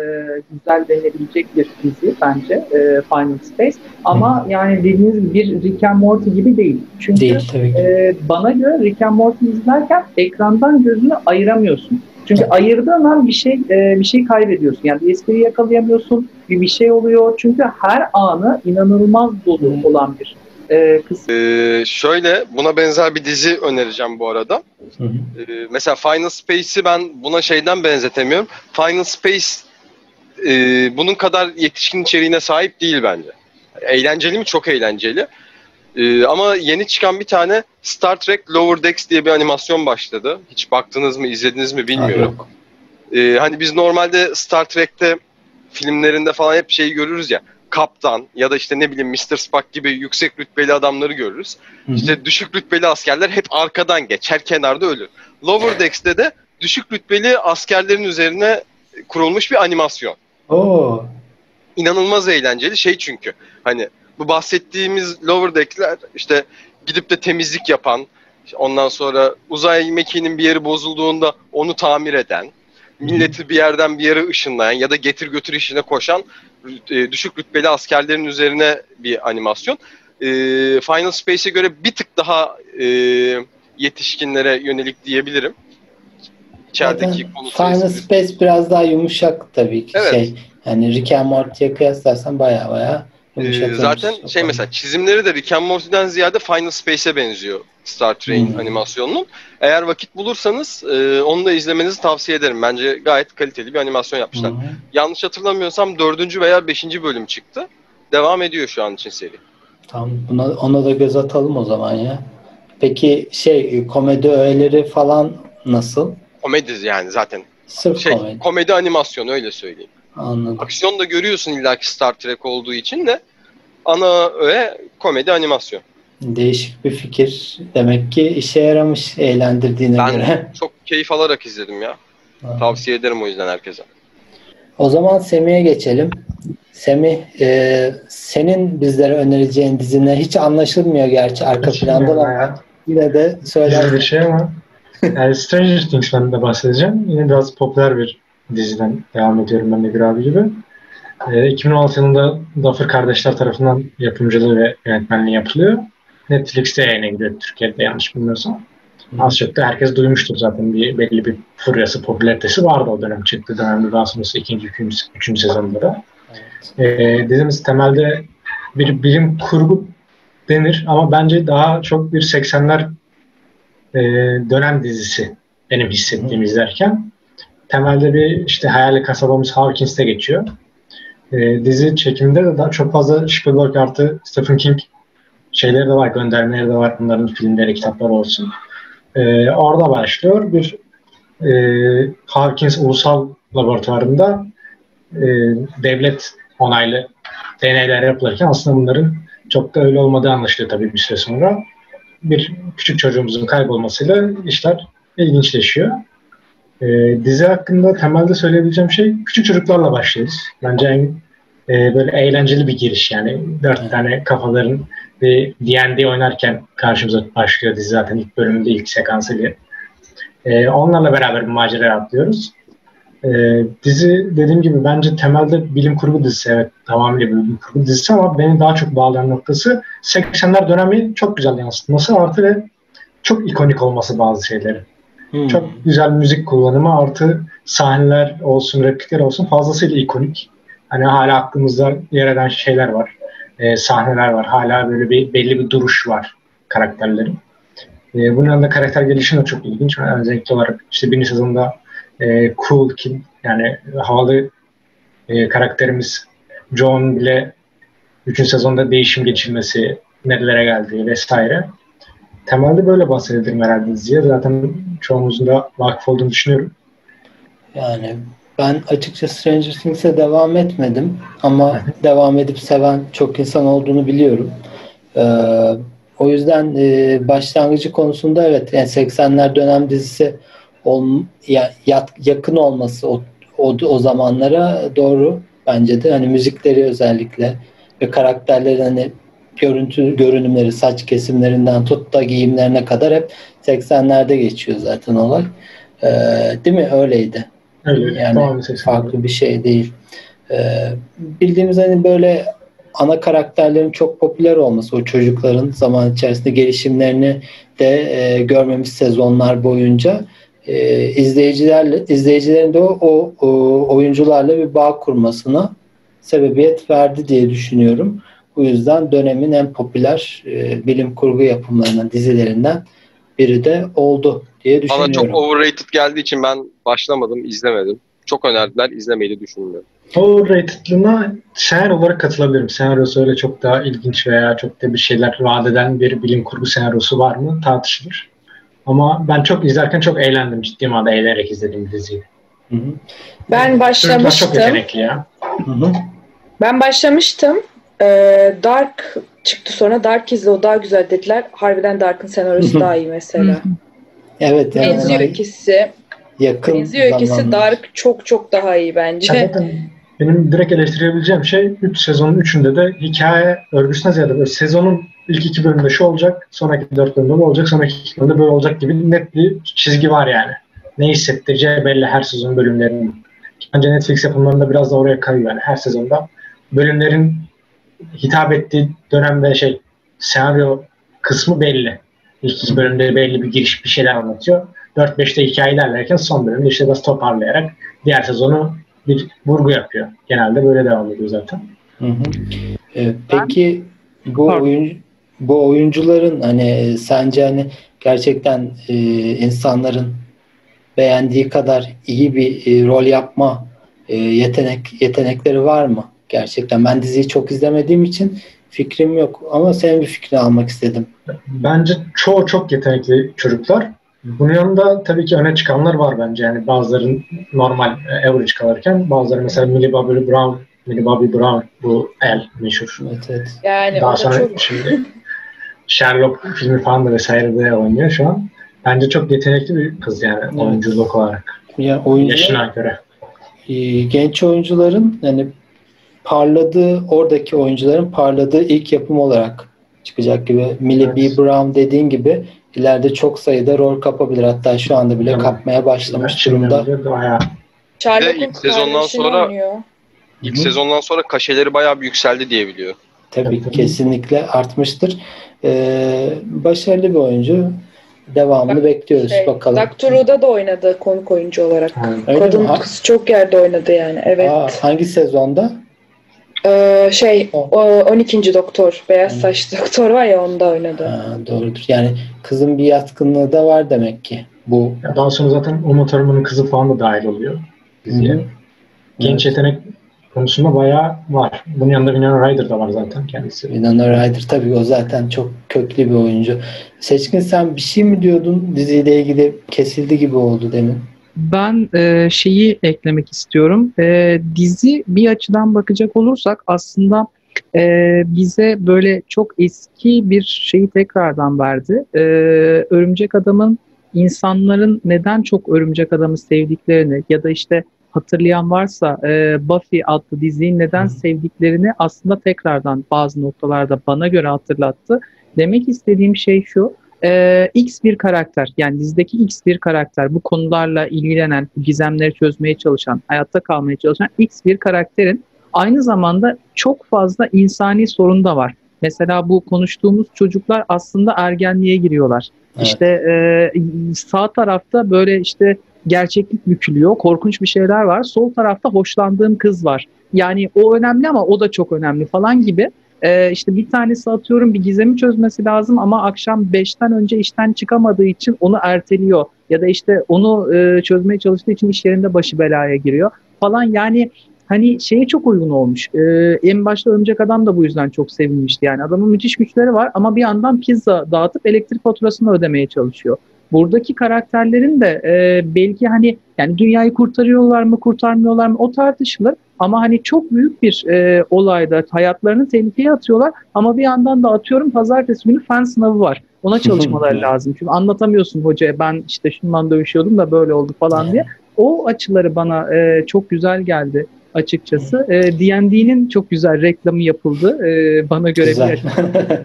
güzel denilebilecek bir dizi bence e, Final Space. Ama Hı. yani dediğiniz gibi bir Rick and Morty gibi değil. Çünkü değil, tabii ki. E, bana göre Rick and Morty izlerken ekrandan gözünü ayıramıyorsun. Çünkü evet. ayırdığın an bir şey e, bir şey kaybediyorsun. Yani bir espriyi yakalayamıyorsun. Bir bir şey oluyor. Çünkü her anı inanılmaz dolu olan bir e, kısım. Ee, şöyle buna benzer bir dizi önereceğim bu arada. Hı hı. Ee, mesela Final Space'i ben buna şeyden benzetemiyorum. Final Space e, bunun kadar yetişkin içeriğine sahip değil bence. Eğlenceli mi? Çok eğlenceli. Ee, ama yeni çıkan bir tane Star Trek Lower Decks diye bir animasyon başladı. Hiç baktınız mı, izlediniz mi bilmiyorum. Ha, ee, hani biz normalde Star Trek'te filmlerinde falan hep şeyi görürüz ya kaptan ya da işte ne bileyim Mr. Spock gibi yüksek rütbeli adamları görürüz. Hı-hı. İşte düşük rütbeli askerler hep arkadan geçer, kenarda ölür. Lower Decks'te de düşük rütbeli askerlerin üzerine kurulmuş bir animasyon. Oo. İnanılmaz eğlenceli şey çünkü hani bu bahsettiğimiz Lower Deck'ler işte gidip de temizlik yapan, ondan sonra uzay mekiğinin bir yeri bozulduğunda onu tamir eden, milleti bir yerden bir yere ışınlayan ya da getir götür işine koşan e, düşük rütbeli askerlerin üzerine bir animasyon. E, Final Space'e göre bir tık daha e, yetişkinlere yönelik diyebilirim. İçerideki konu Final Space biraz daha yumuşak tabii ki evet. şey. Yani Rick and Morty'ye kıyaslarsan baya baya Ee, zaten şey mesela çizimleri de Rick and Morty'den ziyade Final Space'e benziyor Star Trek'in hmm. animasyonunun. Eğer vakit bulursanız e, onu da izlemenizi tavsiye ederim. Bence gayet kaliteli bir animasyon yapmışlar. Hmm. Yanlış hatırlamıyorsam dördüncü veya beşinci bölüm çıktı. Devam ediyor şu an için seri. Tamam buna, ona da göz atalım o zaman ya. Peki şey komedi öğeleri falan nasıl? Komedi yani zaten. Sırf şey, komedi. Komedi animasyon öyle söyleyeyim. Anladım. Aksiyon da görüyorsun illaki Star Trek olduğu için de ana öğe komedi animasyon. Değişik bir fikir. Demek ki işe yaramış eğlendirdiğine ben göre. Ben <laughs> çok keyif alarak izledim ya. Ha. Tavsiye ederim o yüzden herkese. O zaman Semih'e geçelim. Semih, e, senin bizlere önereceğin dizinler hiç anlaşılmıyor gerçi arka hiç planda ama yine de söyler. bir şey ama yani Stranger Things'den de bahsedeceğim. Yine biraz popüler bir diziden devam ediyorum ben de bir abi gibi. E, 2016 yılında Duffer kardeşler tarafından yapımcılığı ve yönetmenliği yapılıyor. Netflix'te yayına gidiyor Türkiye'de yanlış bilmiyorsam. Az çok da herkes duymuştur zaten bir belli bir furyası, popülaritesi vardı o dönem çıktı dönemde daha sonrası ikinci, üçüncü, üçüncü sezonda da. Evet. E, dizimiz temelde bir bilim kurgu denir ama bence daha çok bir 80'ler e, dönem dizisi benim hissettiğim izlerken. Temelde bir işte hayali kasabamız Hawkins'te geçiyor. E, dizi çekiminde de daha çok fazla Spielberg artı Stephen King şeyleri de var, göndermeleri de var. Bunların filmleri, kitapları olsun. E, orada başlıyor. Bir e, Hawkins Ulusal Laboratuvarı'nda e, devlet onaylı deneyler yapılırken aslında bunların çok da öyle olmadığı anlaşılıyor tabii bir süre sonra. Bir küçük çocuğumuzun kaybolmasıyla işler ilginçleşiyor. E, dizi hakkında temelde söyleyebileceğim şey küçük çocuklarla başlıyoruz. Bence en e, böyle eğlenceli bir giriş yani. Dört tane kafaların bir D&D oynarken karşımıza başlıyor dizi zaten ilk bölümünde ilk sekansıyla. E, onlarla beraber bir macera atlıyoruz. E, dizi dediğim gibi bence temelde bilim kurgu dizisi evet tamamıyla bilim kurgu dizisi ama beni daha çok bağlayan noktası 80'ler dönemi çok güzel yansıtması artı ve çok ikonik olması bazı şeyleri. Hmm. Çok güzel müzik kullanımı artı sahneler olsun, replikler olsun fazlasıyla ikonik. Hani hala aklımızda yer eden şeyler var. E, sahneler var. Hala böyle bir belli bir duruş var karakterlerin. E, bunun yanında karakter gelişimi de çok ilginç. Yani özellikle olarak işte birinci sezonda e, Cool Kid yani havalı e, karakterimiz John bile üçüncü sezonda değişim geçirmesi, nerelere geldiği vesaire. Temelde böyle bahsedebilirim herhalde diziye. Zaten çoğumuzun da vakıf olduğunu düşünüyorum. Yani ben açıkçası Stranger Things'e devam etmedim ama devam edip seven çok insan olduğunu biliyorum. Ee, o yüzden e, başlangıcı konusunda evet yani 80'ler dönem dizisi ol, ya, yat, yakın olması o, o, o zamanlara doğru bence de hani müzikleri özellikle ve karakterlerin hani görüntü görünümleri saç kesimlerinden tut da giyimlerine kadar hep 80'lerde geçiyor zaten olay. Ee, değil mi? Öyleydi. Öyle, yani farklı bir şey değil. Ee, bildiğimiz hani böyle ana karakterlerin çok popüler olması, o çocukların zaman içerisinde gelişimlerini de e, görmemiz sezonlar boyunca e, izleyicilerle izleyicilerin de o, o, o oyuncularla bir bağ kurmasına sebebiyet verdi diye düşünüyorum. Bu yüzden dönemin en popüler e, bilim kurgu yapımlarından, dizilerinden biri de oldu diye düşünüyorum. Bana çok overrated geldiği için ben başlamadım, izlemedim. Çok önerdiler, izlemeyi de düşünmüyorum. Overrated'lığına senaryo olarak katılabilirim. Senaryosu öyle çok daha ilginç veya çok da bir şeyler vaat eden bir bilim kurgu senaryosu var mı tartışılır. Ama ben çok izlerken çok eğlendim. Ciddi manada eğlenerek izledim bir diziyi. Hı hı. Ben başlamıştım. Çok yetenekli ya. Hı hı. Ben başlamıştım. Ee, Dark çıktı sonra Dark izle o daha güzel dediler. Harbiden Dark'ın senaryosu daha iyi mesela. Evet. Yani Benziyor ikisi. Yakın Benziyor ikisi Dark çok çok daha iyi bence. Zaten benim direkt eleştirebileceğim şey 3 sezonun 3'ünde de hikaye örgüsüne ziyade böyle sezonun ilk iki bölümde şu olacak, sonraki dört bölümde bu olacak, sonraki iki bölümde böyle olacak gibi net bir çizgi var yani. Ne hissettireceği belli her sezon bölümlerinin. Bence Netflix yapımlarında biraz da oraya kayıyor yani her sezonda bölümlerin hitap ettiği dönemde şey senaryo kısmı belli. İlk iki bölümde belli bir giriş bir şeyler anlatıyor. 4-5'te hikaye ilerlerken son bölümde işte biraz toparlayarak diğer sezonu bir vurgu yapıyor. Genelde böyle devam ediyor zaten. Hı hı. Ee, peki bu oyun bu oyuncuların hani sence hani gerçekten e, insanların beğendiği kadar iyi bir e, rol yapma e, yetenek yetenekleri var mı? Gerçekten ben diziyi çok izlemediğim için fikrim yok ama senin bir fikrini almak istedim. Bence çoğu çok yetenekli çocuklar. Bunun yanında tabii ki öne çıkanlar var bence. Yani bazıların normal average kalırken bazıları mesela Millie Bobby Brown, Millie Bobby Brown bu El meşhur. Evet, evet. Yani Daha sonra çok şimdi Sherlock filmi falan da vesaire de oynuyor şu an. Bence çok yetenekli bir kız yani Evet. oyunculuk olarak. Ya oyuncu Yaşına göre. e, genç oyuncuların yani parladığı oradaki oyuncuların parladığı ilk yapım olarak çıkacak gibi. Millie Evet. B. Brown dediğin gibi ileride çok sayıda rol kapabilir. Hatta şu anda bile Evet. kapmaya başlamış Şimdi durumda. Sherlock'un ilk sezondan sonra- oynuyor. İlk Hı hı. sezondan sonra kaşeleri bayağı bir yükseldi diye biliyor. Tabii Tabii. kesinlikle artmıştır. Ee, başarılı bir oyuncu. Devamını Bak, bekliyoruz Şey, bakalım. Doctor da oynadı konuk oyuncu olarak. Öyle Kadın mi? Ha- kız çok yerde oynadı yani. Evet. Aa, hangi sezonda? Ee, şey O. o, 12. doktor. Beyaz Hı. saçlı <laughs> doktor var ya onda oynadı. Ha, doğrudur. Yani kızın bir yatkınlığı da var demek ki. Bu Ya daha sonra zaten Uma Thurman'ın kızı falan da dahil oluyor diziye. Hı. Genç yetenek konusunda bayağı var. Bunun yanında Winona Ryder da var zaten kendisi. Winona Ryder tabii o zaten çok köklü bir oyuncu. Seçkin sen bir şey mi diyordun diziyle ilgili kesildi gibi oldu demin. Ben e, şeyi eklemek istiyorum. E, dizi bir açıdan bakacak olursak aslında e, bize böyle çok eski bir şeyi tekrardan verdi. E, Örümcek Adam'ın insanların neden çok Örümcek Adam'ı sevdiklerini ya da işte hatırlayan varsa e, Buffy adlı diziyi neden Hı. sevdiklerini aslında tekrardan bazı noktalarda bana göre hatırlattı. Demek istediğim şey şu. Ee, X bir karakter yani dizideki X bir karakter bu konularla ilgilenen, gizemleri çözmeye çalışan, hayatta kalmaya çalışan X bir karakterin aynı zamanda çok fazla insani sorun da var. Mesela bu konuştuğumuz çocuklar aslında ergenliğe giriyorlar. Evet. İşte e, sağ tarafta böyle işte gerçeklik bükülüyor, korkunç bir şeyler var. Sol tarafta hoşlandığım kız var. Yani o önemli ama o da çok önemli falan gibi. Ee, işte bir tanesi atıyorum bir gizemi çözmesi lazım ama akşam 5'ten önce işten çıkamadığı için onu erteliyor. Ya da işte onu e, çözmeye çalıştığı için iş yerinde başı belaya giriyor falan. Yani hani şeye çok uygun olmuş. Ee, en başta Örümcek Adam da bu yüzden çok sevinmişti. Yani adamın müthiş güçleri var ama bir yandan pizza dağıtıp elektrik faturasını ödemeye çalışıyor. Buradaki karakterlerin de e, belki hani yani dünyayı kurtarıyorlar mı kurtarmıyorlar mı o tartışılır. Ama hani çok büyük bir e, olayda hayatlarını tehlikeye atıyorlar ama bir yandan da atıyorum pazartesi günü fen sınavı var. Ona çalışmaları lazım. Çünkü anlatamıyorsun hocaya ben işte şundan dövüşüyordum da böyle oldu falan diye. O açıları bana e, çok güzel geldi açıkçası. E, D&D'nin çok güzel reklamı yapıldı. E, bana göre Güzel. bir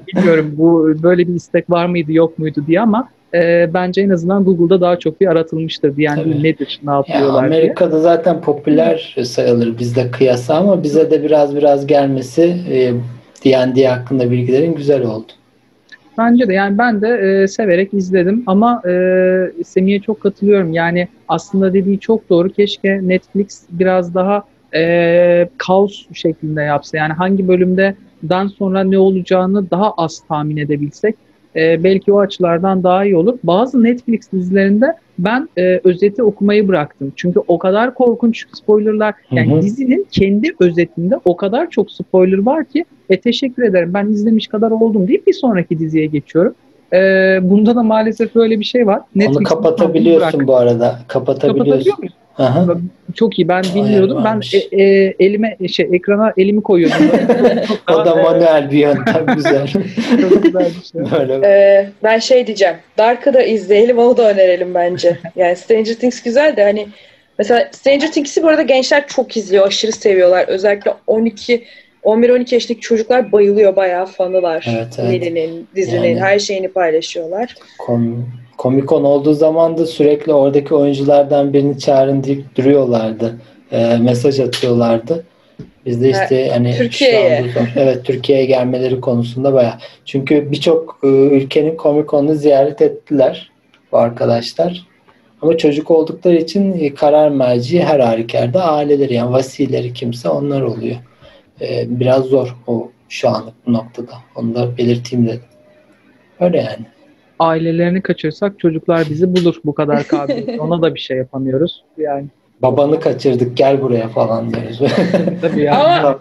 <laughs> bilmiyorum bu böyle bir istek var mıydı yok muydu diye ama e, bence en azından Google'da daha çok bir aratılmıştır. D&D Tabii. nedir, ne Ya yapıyorlar diye. Amerika'da zaten popüler sayılır bizde kıyasa ama bize de biraz biraz gelmesi e, D&D hakkında bilgilerin güzel oldu. Bence de yani ben de e, severek izledim ama e, Semih'e çok katılıyorum. Yani aslında dediği çok doğru. Keşke Netflix biraz daha e, kaos şeklinde yapsa. Yani hangi bölümde dan sonra ne olacağını daha az tahmin edebilsek e, belki o açılardan daha iyi olur. Bazı Netflix dizilerinde ben e, özeti okumayı bıraktım. Çünkü o kadar korkunç spoilerlar yani Hı hı. dizinin kendi özetinde o kadar çok spoiler var ki e teşekkür ederim ben izlemiş kadar oldum deyip bir sonraki diziye geçiyorum. E, bunda da maalesef böyle bir şey var. Onu Netflix'in kapatabiliyorsun bu arada. Kapatabiliyorsun. Kapatabiliyor muyum? Aha. Çok iyi ben bilmiyordum. Ben e, e, elime şey ekrana elimi koyuyordum. <laughs> O da daha, manuel bir yöntem <laughs> güzel. çok güzel bir şey. Böyle Ee, ben şey diyeceğim. Dark'ı da izleyelim onu da önerelim bence. <laughs> Yani Stranger Things güzel de hani mesela Stranger Things'i bu arada gençler çok izliyor. Aşırı seviyorlar. Özellikle 12 11-12 yaşındaki çocuklar bayılıyor bayağı fanılar. Evet, evet. Dizinin, dizinin Yani- her şeyini paylaşıyorlar. kom, Comic-Con olduğu zaman da sürekli oradaki oyunculardan birini çağırın deyip duruyorlardı. Ee, mesaj atıyorlardı. Biz de işte hani Türkiye'ye. Evet Türkiye'ye gelmeleri konusunda bayağı. Çünkü birçok e, ülkenin Comic-Con'u ziyaret ettiler bu arkadaşlar. Ama çocuk oldukları için e, karar merci her halükarda aileleri yani vasileri kimse onlar oluyor. Ee, biraz zor o şu anlık bu noktada. Onu da belirteyim dedim. Öyle yani. Ailelerini kaçırsak çocuklar bizi bulur bu kadar kabiliyet. Ona da bir şey yapamıyoruz. Yani Babanı kaçırdık gel buraya falan diyoruz. <laughs> tabii yani. Ama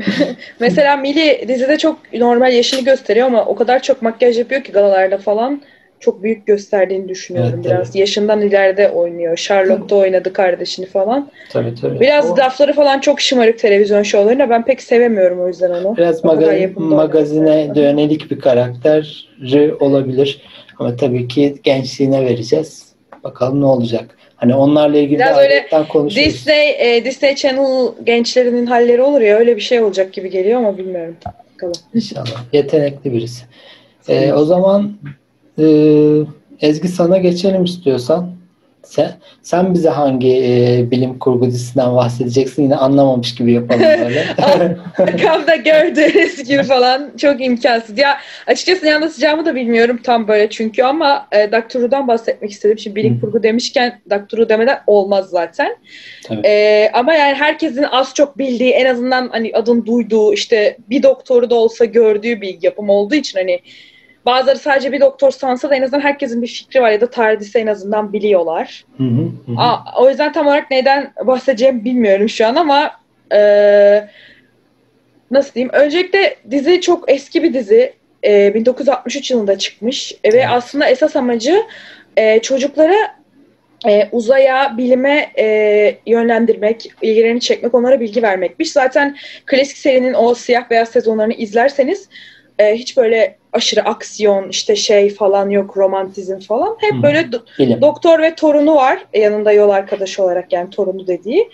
<laughs> mesela Mili dizide çok normal yaşını gösteriyor ama o kadar çok makyaj yapıyor ki galalarda falan çok büyük gösterdiğini düşünüyorum Evet, biraz. Yaşından ileride oynuyor. Charlotte'da oynadı kardeşini falan. tabii tabii. Biraz O- lafları falan çok şımarık televizyon şovlarında. Ben pek sevemiyorum o yüzden onu. Biraz yapımda magazine oynaması. yönelik bir karakteri olabilir. Ama tabii ki gençliğine vereceğiz. Bakalım ne olacak. Hani onlarla ilgili Biraz öyle konuşuruz. Disney, e, Disney Channel gençlerinin halleri olur ya öyle bir şey olacak gibi geliyor ama bilmiyorum. Bakalım. İnşallah. Yetenekli birisi. Ee, o zaman e, Ezgi sana geçelim istiyorsan. Sen, sen bize hangi e, bilim kurgu dizisinden bahsedeceksin? Yine anlamamış gibi yapalım <laughs> böyle. Arkamda gördüğünüz gibi falan çok imkansız. Ya açıkçası ne anlatacağımı da bilmiyorum tam böyle çünkü ama e, Doctor bahsetmek istedim. Şimdi bilim Hı. kurgu demişken Doctor Who demeden olmaz zaten. Tabii. E, ama yani herkesin az çok bildiği en azından hani adını duyduğu işte bir doktoru da olsa gördüğü bir yapım olduğu için hani bazıları sadece bir doktor sansa da en azından herkesin bir fikri var ya da TARDIS'i en azından biliyorlar. Hı hı, hı. Aa, o yüzden tam olarak neyden bahsedeceğimi bilmiyorum şu an ama e, nasıl diyeyim? Öncelikle dizi çok eski bir dizi. E, 1963 yılında çıkmış E, ve aslında esas amacı e, çocuklara e, uzaya, bilime e, yönlendirmek, ilgilerini çekmek, onlara bilgi vermekmiş. Zaten klasik serinin o siyah beyaz sezonlarını izlerseniz e, hiç böyle aşırı aksiyon işte şey falan yok, romantizm falan. Hep Hı. böyle do- Bilim. Doktor ve torunu var yanında yol arkadaşı olarak yani torunu dediği.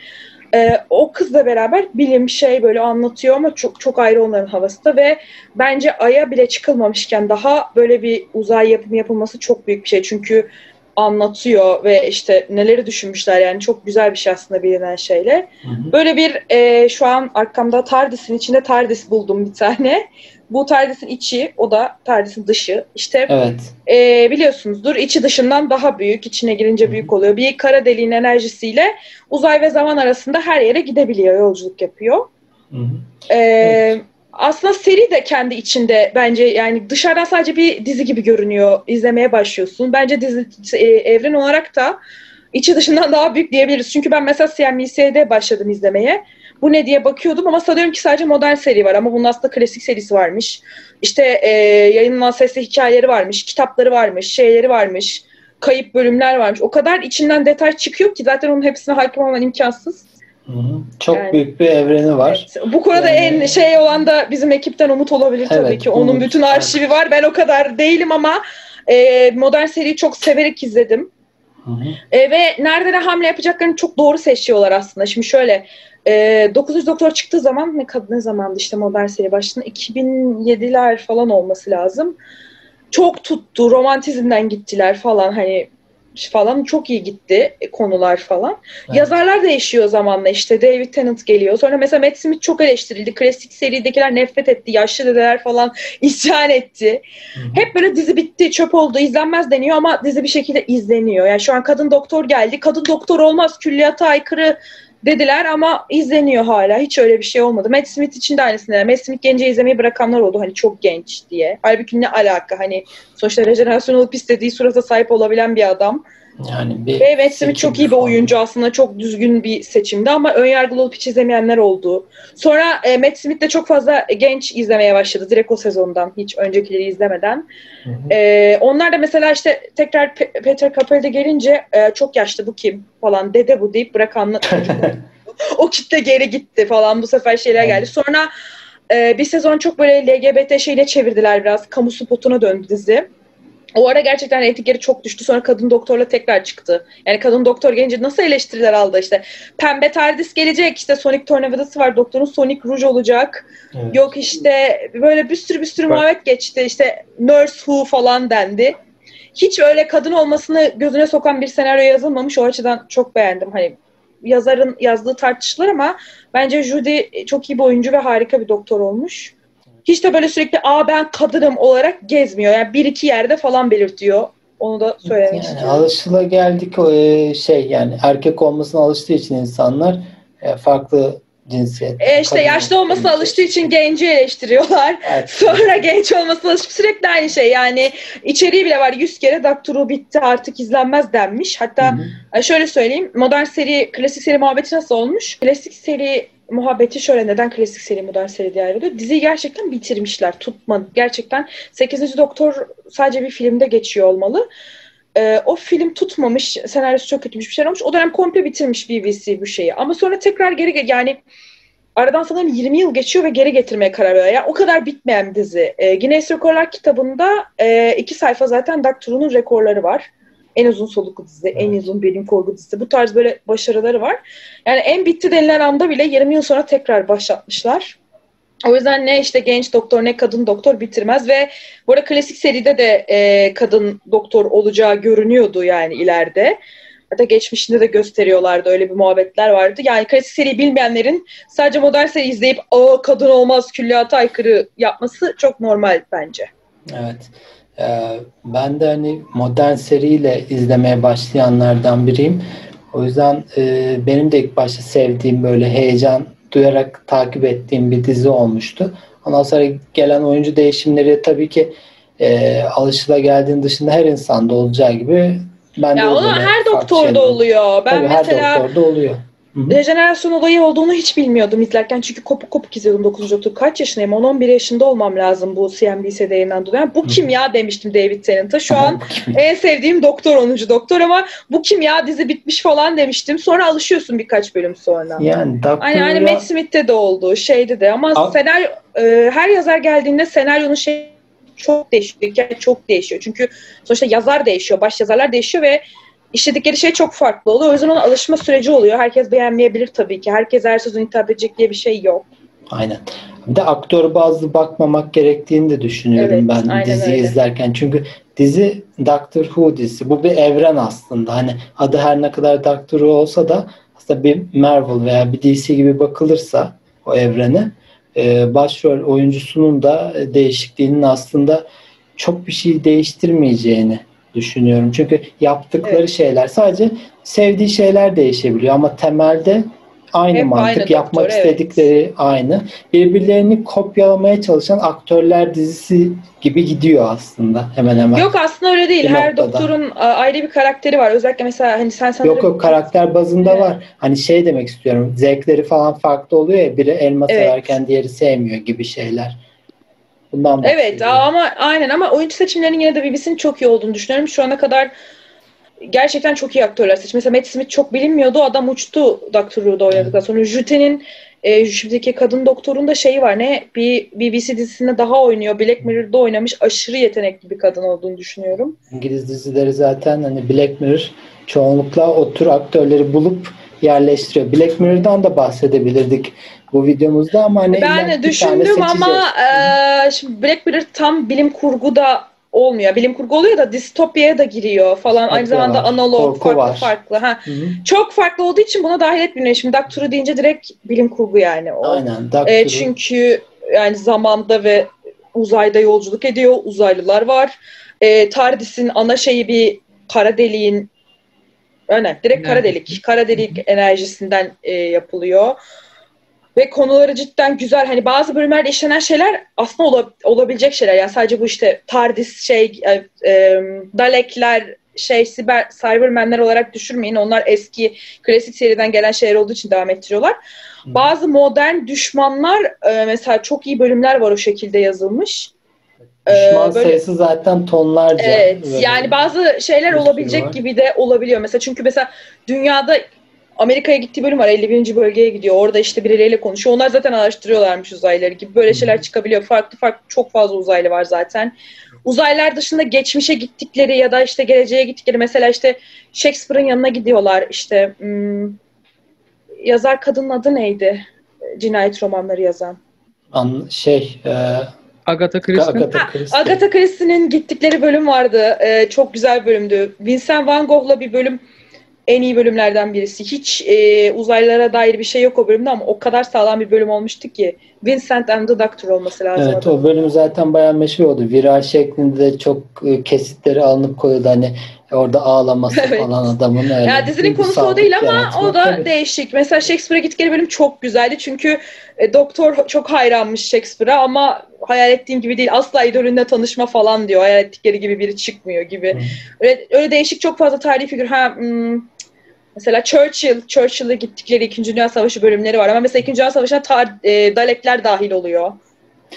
Ee, o kızla beraber bilim şey böyle anlatıyor ama çok çok ayrı onların havası da ve bence Ay'a bile çıkılmamışken daha böyle bir uzay yapımı yapılması çok büyük bir şey. Çünkü anlatıyor ve işte neleri düşünmüşler yani çok güzel bir şey aslında bilinen şeyle. Hı hı. Böyle bir e, şu an arkamda TARDIS'in içinde TARDIS buldum bir tane. Bu TARDIS'in içi o da TARDIS'in dışı. İşte Evet. e, biliyorsunuzdur içi dışından daha büyük, içine girince büyük oluyor. Bir kara deliğin enerjisiyle uzay ve zaman arasında her yere gidebiliyor, yolculuk yapıyor. Hı hı. E, Aslında seri de kendi içinde bence yani dışarıdan sadece bir dizi gibi görünüyor. izlemeye başlıyorsun. Bence dizi e, evren olarak da içi dışından daha büyük diyebiliriz. Çünkü ben mesela CNBC'de başladım izlemeye. Bu ne diye bakıyordum ama sanıyorum ki sadece modern seri var ama bunun aslında klasik serisi varmış. İşte e, yayınlanan sesli hikayeleri varmış, kitapları varmış, şeyleri varmış, kayıp bölümler varmış. O kadar içinden detay çıkıyor ki zaten onun hepsine hakim olman imkansız. Hı hı. Çok Yani- büyük bir evreni var. Evet. Bu konuda Yani- en şey olan da bizim ekipten Umut olabilir tabii Evet, ki. Onun Umut. bütün arşivi var. Ben o kadar değilim ama e, modern seriyi çok severek izledim. Hı hı. E, ve nerede hamle yapacaklarını çok doğru seçiyorlar aslında. Şimdi şöyle e, 900 Doktor çıktığı zaman ne ne zamandı işte modern seri başında 2007'ler falan olması lazım. Çok tuttu. Romantizmden gittiler falan hani falan çok iyi gitti e, konular falan. Evet. Yazarlar değişiyor zamanla işte David Tennant geliyor. Sonra mesela Matt Smith çok eleştirildi. Klasik seridekiler nefret etti. Yaşlı dedeler falan <laughs> isyan etti. Hı hı. Hep böyle dizi bitti, çöp oldu, izlenmez deniyor ama dizi bir şekilde izleniyor. Yani şu an kadın doktor geldi. Kadın doktor olmaz, külliyata aykırı dediler ama izleniyor hala. Hiç öyle bir şey olmadı. Matt Smith için de aynısını. Matt Smith gence izlemeyi bırakanlar oldu. Hani çok genç diye. Halbuki ne alaka? Hani sonuçta rejenerasyon olup istediği surata sahip olabilen bir adam. Yani bir Ve Matt Smith çok iyi bir oyuncu aslında. Çok düzgün bir seçimdi ama önyargılı olup hiç izlemeyenler oldu. Sonra e, Matt Smith de çok fazla genç izlemeye başladı. Direkt o sezondan. Hiç öncekileri izlemeden. Hı hı. E, onlar da mesela işte tekrar Pe- Peter Capaldi gelince e, çok yaşlı bu kim falan dede bu deyip bırakan <laughs> <laughs> o kitle geri gitti falan bu sefer şeyler geldi. Sonra e, bir sezon çok böyle LGBT şeyle çevirdiler biraz. Kamu spotuna döndü dizi. O ara gerçekten etikleri çok düştü. Sonra kadın doktorla tekrar çıktı. Yani kadın doktor gelince nasıl eleştiriler aldı işte. Pembe TARDIS gelecek işte Sonic Tornavidası var. Doktorun Sonic Rouge olacak. Evet. Yok işte böyle bir sürü bir sürü Bak. muhabbet geçti. İşte Nurse Who falan dendi. Hiç öyle kadın olmasını gözüne sokan bir senaryo yazılmamış. O açıdan çok beğendim. Hani yazarın yazdığı tartışılır ama bence Judy çok iyi bir oyuncu ve harika bir doktor olmuş. Hiç de böyle sürekli aa ben kadınım olarak gezmiyor. Yani bir iki yerde falan belirtiyor. Onu da söylemek Yani istiyorum. alışıla geldik e, şey yani erkek olmasına alıştığı için insanlar e, farklı cinsiyet. E işte yaşlı olmasına alıştığı için genci eleştiriyorlar. <laughs> Evet. Sonra genç olmasına alışıp sürekli aynı şey. Yani içeriği bile var. Yüz kere Doctor bitti artık izlenmez denmiş. Hatta Hı-hı. şöyle söyleyeyim. Modern seri, klasik seri muhabbeti nasıl olmuş? Klasik seri muhabbeti şöyle neden klasik seri modern seri diye ayrılıyor. Diziyi gerçekten bitirmişler. Tutmadı. Gerçekten 8. Doktor sadece bir filmde geçiyor olmalı. Ee, o film tutmamış. Senaryosu çok kötü bir şey olmuş. O dönem komple bitirmiş BBC bu şeyi. Ama sonra tekrar geri yani aradan sanırım 20 yıl geçiyor ve geri getirmeye karar veriyor. Yani o kadar bitmeyen bir dizi. Ee, Guinness Rekorlar kitabında e, iki sayfa zaten Doctor rekorları var en uzun soluklu dizi, evet. en uzun bilim kurgu dizisi. Bu tarz böyle başarıları var. Yani en bitti denilen anda bile 20 yıl sonra tekrar başlatmışlar. O yüzden ne işte genç doktor ne kadın doktor bitirmez ve bu arada klasik seride de e, kadın doktor olacağı görünüyordu yani ileride. Hatta geçmişinde de gösteriyorlardı öyle bir muhabbetler vardı. Yani klasik seriyi bilmeyenlerin sadece modern seri izleyip o kadın olmaz külliyata aykırı yapması çok normal bence. Evet. Ee, ben de hani modern seriyle izlemeye başlayanlardan biriyim. O yüzden e, benim de ilk başta sevdiğim böyle heyecan duyarak takip ettiğim bir dizi olmuştu. Ondan sonra gelen oyuncu değişimleri tabii ki e, alışıla geldiğin dışında her insanda olacağı gibi ben ya de onu her doktorda oluyor. Ben tabii mesela her doktorda oluyor. Rejenerasyon olayı olduğunu hiç bilmiyordum izlerken. Çünkü kopuk kopuk izliyordum 9. Doktor. Kaç yaşındayım? 10-11 yaşında olmam lazım bu CNBC'de yayınlandı. Yani bu kim ya demiştim David Tennant'a. Şu an en sevdiğim doktor 10. doktor ama bu kim ya dizi bitmiş falan demiştim. Sonra alışıyorsun birkaç bölüm sonra. Yani doktor hani, hani Matt Smith'te de oldu. Şeyde de ama Al- senaryo e, her yazar geldiğinde senaryonun şey çok değişiyor. Hikaye çok değişiyor. Çünkü sonuçta yazar değişiyor. Baş yazarlar değişiyor ve işledikleri şey çok farklı oluyor. O yüzden ona alışma süreci oluyor. Herkes beğenmeyebilir tabii ki. Herkes her sözün hitap edecek diye bir şey yok. Aynen. Bir de aktör bazlı bakmamak gerektiğini de düşünüyorum evet, ben diziyi öyle. izlerken. Çünkü dizi Doctor Who dizisi. Bu bir evren aslında. Hani adı her ne kadar Doctor Who olsa da aslında bir Marvel veya bir DC gibi bakılırsa o evrene e, başrol oyuncusunun da değişikliğinin aslında çok bir şey değiştirmeyeceğini düşünüyorum. Çünkü yaptıkları evet. şeyler sadece sevdiği şeyler değişebiliyor ama temelde aynı Hep mantık aynı yapmak doktor, istedikleri evet. aynı. Birbirlerini kopyalamaya çalışan aktörler dizisi gibi gidiyor aslında hemen hemen. Yok aslında öyle değil. Her noktada. doktorun ayrı bir karakteri var. Özellikle mesela hani sen sanırım... Yok yok karakter bazında evet. var. Hani şey demek istiyorum. Zevkleri falan farklı oluyor ya. Biri elma evet. severken diğeri sevmiyor gibi şeyler. Bundan evet ama aynen ama oyuncu seçimlerinin yine de BBC'nin çok iyi olduğunu düşünüyorum. Şu ana kadar gerçekten çok iyi aktörler seçmiş. Mesela Matt Smith çok bilinmiyordu. Adam uçtu Doctor Who'da oynadıktan sonra. Jute'nin e, şimdiki kadın doktorun da şeyi var. Ne? Bir BBC dizisinde daha oynuyor. Black Mirror'da oynamış. Aşırı yetenekli bir kadın olduğunu düşünüyorum. İngiliz dizileri zaten hani Black Mirror çoğunlukla o tür aktörleri bulup yerleştiriyor. Black Mirror'dan da bahsedebilirdik bu videomuzda ama hani ben de düşündüm ama e, şimdi Black Mirror tam bilim kurgu da olmuyor. Bilim kurgu oluyor da distopyaya da giriyor falan. Aynı zamanda var. analog Korku farklı var. farklı. Ha. Çok farklı olduğu için buna dahil etmiyor. Şimdi Doctor'u deyince direkt bilim kurgu yani o. Aynen. E, çünkü yani zamanda ve uzayda yolculuk ediyor. Uzaylılar var. E, TARDIS'in ana şeyi bir kara deliğin öyle direkt kara delik. Kara delik enerjisinden e, yapılıyor ve konuları cidden güzel. Hani bazı bölümlerde işlenen şeyler aslında ola, olabilecek şeyler. Yani sadece bu işte TARDIS şey e, e, Dalekler şey siber Cybermenler olarak düşürmeyin. Onlar eski klasik seriden gelen şeyler olduğu için devam ettiriyorlar. Hmm. Bazı modern düşmanlar e, mesela çok iyi bölümler var o şekilde yazılmış. Düşman ee, böyle, sayısı zaten tonlarca. Evet. Yani bazı şeyler olabilecek gibi de olabiliyor. Mesela çünkü mesela dünyada Amerika'ya gittiği bölüm var. 51. bölgeye gidiyor. Orada işte birileriyle konuşuyor. Onlar zaten araştırıyorlarmış uzaylıları gibi. Böyle şeyler çıkabiliyor. Farklı farklı çok fazla uzaylı var zaten. Uzaylılar dışında geçmişe gittikleri ya da işte geleceğe gittikleri mesela işte Shakespeare'ın yanına gidiyorlar. İşte hmm, yazar kadının adı neydi? Cinayet romanları yazan. An şey e, Agatha Christie. Agatha, Christie. Agatha Christie'nin gittikleri bölüm vardı. Ee, çok güzel bölümdü. Vincent Van Gogh'la bir bölüm en iyi bölümlerden birisi. Hiç e, uzaylılara dair bir şey yok o bölümde ama o kadar sağlam bir bölüm olmuştu ki. Vincent and the Doctor olması lazım. Evet o bölüm zaten bayağı meşhur oldu. Viral şeklinde de çok e, kesitleri alınıp koyuldu. Hani Orada ağlaması <laughs> evet. falan adamın öyle. Ya dizinin konusu o değil ama o da tabii. değişik. Mesela Shakespeare'e gittikleri bölüm çok güzeldi. Çünkü e, doktor çok hayranmış Shakespeare'a ama hayal ettiğim gibi değil. Asla idolünle tanışma falan diyor. Hayal ettikleri gibi biri çıkmıyor gibi. Hı. Öyle, öyle değişik çok fazla tarihi figür. Ha, hmm, Mesela Churchill, Churchill'e gittikleri 2. Dünya Savaşı bölümleri var ama mesela 2. Dünya Savaşı'na tar- e, Dalekler dahil oluyor.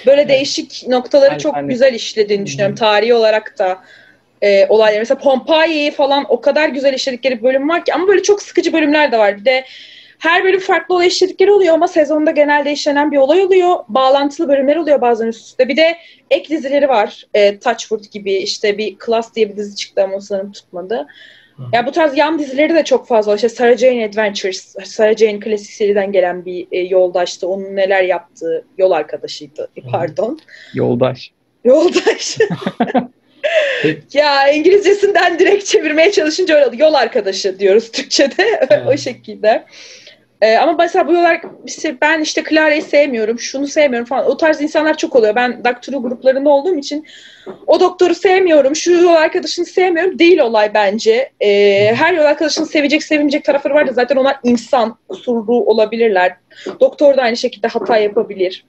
Böyle evet. değişik noktaları yani, çok hani... güzel işlediğini düşünüyorum. Tarihi olarak da e, olaylar. Mesela Pompeii'yi falan o kadar güzel işledikleri bölüm var ki ama böyle çok sıkıcı bölümler de var. Bir de her bölüm farklı olay işledikleri oluyor ama sezonda genelde işlenen bir olay oluyor. Bağlantılı bölümler oluyor bazen üst üste. Bir de ek dizileri var. E, Touchwood gibi işte bir Class diye bir dizi çıktı ama sanırım tutmadı. Ya yani bu tarz yan dizileri de çok fazla. İşte Sarah Jane Adventures, Sarah Jane klasik seriden gelen bir e, yoldaştı. Onun neler yaptığı yol arkadaşıydı. Pardon. Yoldaş. <laughs> Yoldaş. ya İngilizcesinden direkt çevirmeye çalışınca öyle oldu. Yol arkadaşı diyoruz Türkçe'de. Evet. <laughs> o şekilde. Ee, ama mesela bu yollar işte ben işte Clara'yı sevmiyorum, şunu sevmiyorum falan. O tarz insanlar çok oluyor. Ben Doctor gruplarında olduğum için o doktoru sevmiyorum, şu yol arkadaşını sevmiyorum değil olay bence. Ee, her yol arkadaşını sevecek, sevmeyecek tarafları var da zaten onlar insan, kusurlu olabilirler. Doktor da aynı şekilde hata yapabilir.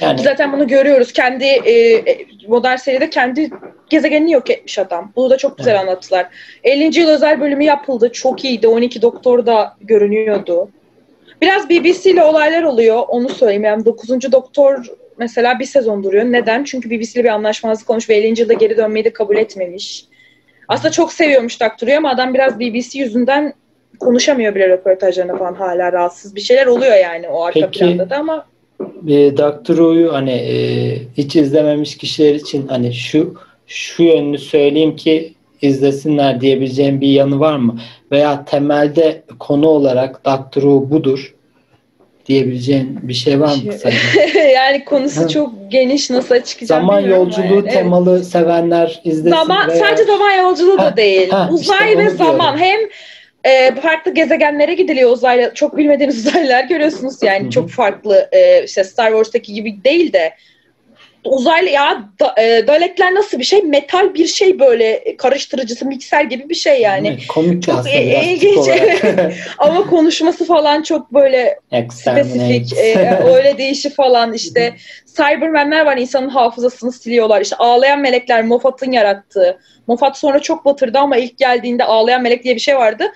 Yani... Zaten bunu görüyoruz. Kendi e, modern seride kendi gezegenini yok etmiş adam. Bunu da çok güzel evet. anlattılar. 50. yıl özel bölümü yapıldı. Çok iyiydi. 12 doktor da görünüyordu. Biraz BBC ile olaylar oluyor. Onu söyleyeyim. Yani 9. doktor mesela bir sezon duruyor. Neden? Çünkü BBC ile bir anlaşmazlık olmuş ve 50. yılda geri dönmeyi de kabul etmemiş. Aslında çok seviyormuş doktoru ama adam biraz BBC yüzünden konuşamıyor bile röportajlarında falan hala rahatsız. Bir şeyler oluyor yani o arka Peki, planda da ama e, Doctor Who'yu hani e, hiç izlememiş kişiler için hani şu şu yönünü söyleyeyim ki izlesinler diyebileceğim bir yanı var mı? Veya temelde konu olarak Doctor Who budur diyebileceğin bir şey var mı kısaca? <laughs> yani konusu çok geniş nasıl açıklayacağım Zaman yolculuğu yani. temalı evet. sevenler izlesin. Zaman, veya... Sadece zaman yolculuğu ha, da değil. Ha, Uzay işte ve zaman. Hem e, farklı gezegenlere gidiliyor uzaylı. Çok bilmediğiniz <laughs> uzaylılar görüyorsunuz yani. Hı-hı. Çok farklı e, işte Star Wars'taki gibi değil de uzaylı ya da, e, Dalekler nasıl bir şey? Metal bir şey böyle karıştırıcısı, mikser gibi bir şey yani. Evet, komik çok aslında ilginç. <laughs> Ama konuşması falan çok böyle spesifik. E, <laughs> öyle değişi falan işte. Cybermenler var insanın hafızasını siliyorlar. İşte ağlayan melekler Moffat'ın yarattığı. Moffat sonra çok batırdı ama ilk geldiğinde ağlayan melek diye bir şey vardı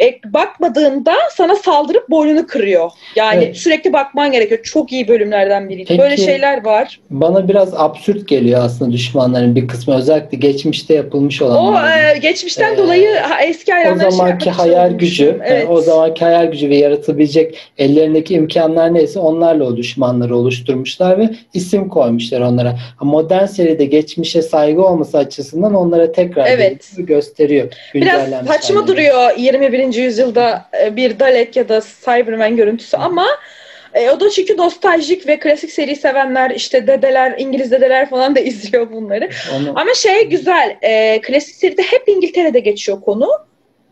e, bakmadığında sana saldırıp boynunu kırıyor. Yani evet. sürekli bakman gerekiyor. Çok iyi bölümlerden biri. Peki, Böyle şeyler var. Bana biraz absürt geliyor aslında düşmanların bir kısmı. Özellikle geçmişte yapılmış olan. O e, geçmişten ee, dolayı eski hayranlar O zamanki hayal gücü, evet. yani o zamanki hayal gücü ve yaratılabilecek ellerindeki imkanlar neyse onlarla o düşmanları oluşturmuşlar ve isim koymuşlar onlara. Modern seride geçmişe saygı olması açısından onlara tekrar evet. gösteriyor. Biraz saçma duruyor 21 yüzyılda e, bir Dalek ya da Cyberman görüntüsü ama e, o da çünkü nostaljik ve klasik seri sevenler işte dedeler, İngiliz dedeler falan da <laughs> izliyor bunları. Onu... Ama şey güzel, e, klasik seride hep İngiltere'de geçiyor konu.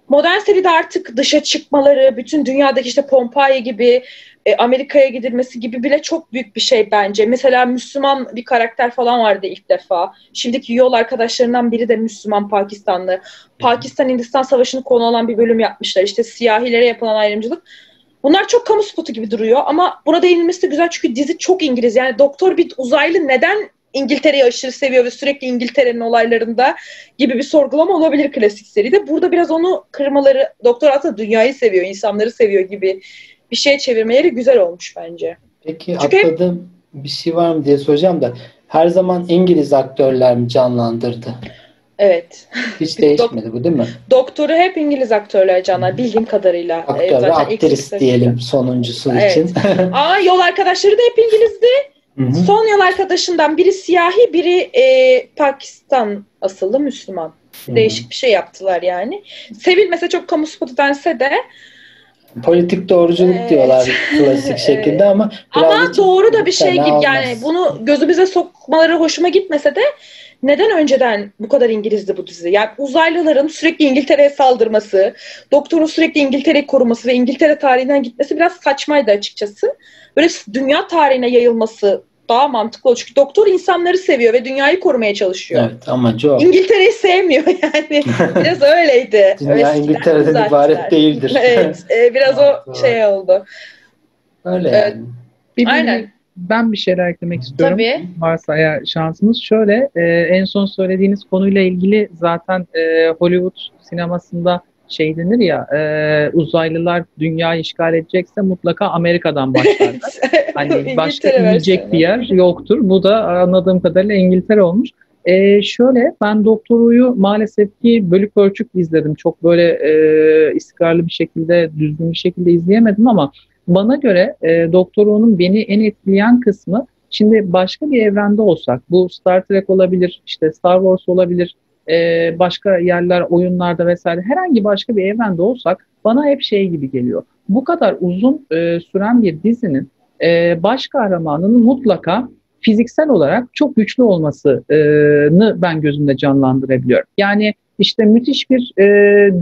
Modern seride artık dışa çıkmaları, bütün dünyadaki işte Pompei gibi e, Amerika'ya gidilmesi gibi bile çok büyük bir şey bence. Mesela Müslüman bir karakter falan vardı ilk defa. Şimdiki yol arkadaşlarından biri de Müslüman Pakistanlı. Pakistan-Hindistan Savaşı'nı konu alan bir bölüm yapmışlar. İşte siyahilere yapılan ayrımcılık. Bunlar çok kamu spotu gibi duruyor ama buna değinilmesi de güzel çünkü dizi çok İngiliz. Yani doktor bir uzaylı neden İngiltere'yi aşırı seviyor ve sürekli İngiltere'nin olaylarında gibi bir sorgulama olabilir klasik seride. Burada biraz onu kırmaları, doktor aslında dünyayı seviyor, insanları seviyor gibi bir şeye çevirmeleri güzel olmuş bence. Peki Çünkü atladığım bir şey var mı diye soracağım da her zaman İngiliz aktörler mi canlandırdı? Evet. Hiç <laughs> değişmedi bu değil mi? Doktoru hep İngiliz aktörler canlar bildiğim kadarıyla. Aktör ee, zaten aktris diyelim sonuncusu evet. için. <laughs> Aa yol arkadaşları da hep İngilizdi. Hı-hı. Son yol arkadaşından biri siyahi, biri e, Pakistan asıllı Müslüman. Hı-hı. Değişik bir şey yaptılar yani. Sevilmese çok kamu spotu dense de politik doğruculuk evet. diyorlar klasik <laughs> şekilde ama ama doğru da bir şey gibi olmaz. yani bunu gözümüze sokmaları hoşuma gitmese de neden önceden bu kadar İngilizdi bu dizi? Yani uzaylıların sürekli İngiltere'ye saldırması, doktorun sürekli İngiltere'yi koruması ve İngiltere tarihinden gitmesi biraz saçmaydı açıkçası. Böyle dünya tarihine yayılması daha mantıklı olur. Çünkü doktor insanları seviyor ve dünyayı korumaya çalışıyor. Evet amacı o. İngiltere'yi sevmiyor <laughs> yani. <laughs> Biraz öyleydi. Dünya Eskiden İngiltere'den zaten. ibaret değildir. <laughs> evet. e, biraz o şey oldu. Öyle Evet. yani. Bir- bir- Aynen. Ben bir şeyler eklemek istiyorum. Tabii. Varsa eğer şansımız şöyle e, en son söylediğiniz konuyla ilgili zaten e, Hollywood sinemasında şey denir ya e, uzaylılar dünyayı işgal edecekse mutlaka Amerika'dan başlarlar. <laughs> Hani başka inecek bir yer yoktur. Bu da anladığım kadarıyla İngiltere olmuş. Ee, şöyle ben Doktor Who'yu maalesef ki bölük pörçük izledim. Çok böyle e, istikrarlı bir şekilde, düzgün bir şekilde izleyemedim ama bana göre e, Doktor Who'nun beni en etkileyen kısmı şimdi başka bir evrende olsak, bu Star Trek olabilir, işte Star Wars olabilir, e, başka yerler, oyunlarda vesaire herhangi başka bir evrende olsak bana hep şey gibi geliyor. Bu kadar uzun e, süren bir dizinin e, baş kahramanının mutlaka fiziksel olarak çok güçlü olmasını ben gözümde canlandırabiliyorum. Yani işte müthiş bir e,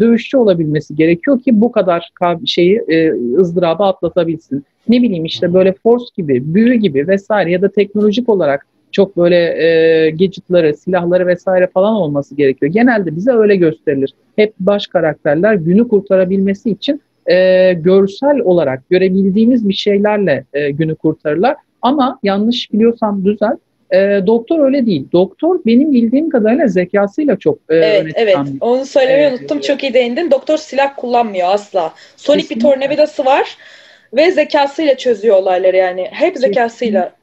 dövüşçü olabilmesi gerekiyor ki bu kadar ka- şeyi e, ızdırabı atlatabilsin. Ne bileyim işte böyle force gibi, büyü gibi vesaire ya da teknolojik olarak çok böyle e, gadgetları, silahları vesaire falan olması gerekiyor. Genelde bize öyle gösterilir. Hep baş karakterler günü kurtarabilmesi için e, görsel olarak görebildiğimiz bir şeylerle e, günü kurtarırlar. Ama yanlış biliyorsam düzelt. E, doktor öyle değil. Doktor benim bildiğim kadarıyla zekasıyla çok e, Evet, evet. bir- Onu söylemeyi Evet. unuttum. Çok iyi değindin. Doktor silah kullanmıyor asla. Sonic bir Kesinlikle. tornavidası var ve zekasıyla çözüyor olayları yani. Hep zekasıyla. Kesinlikle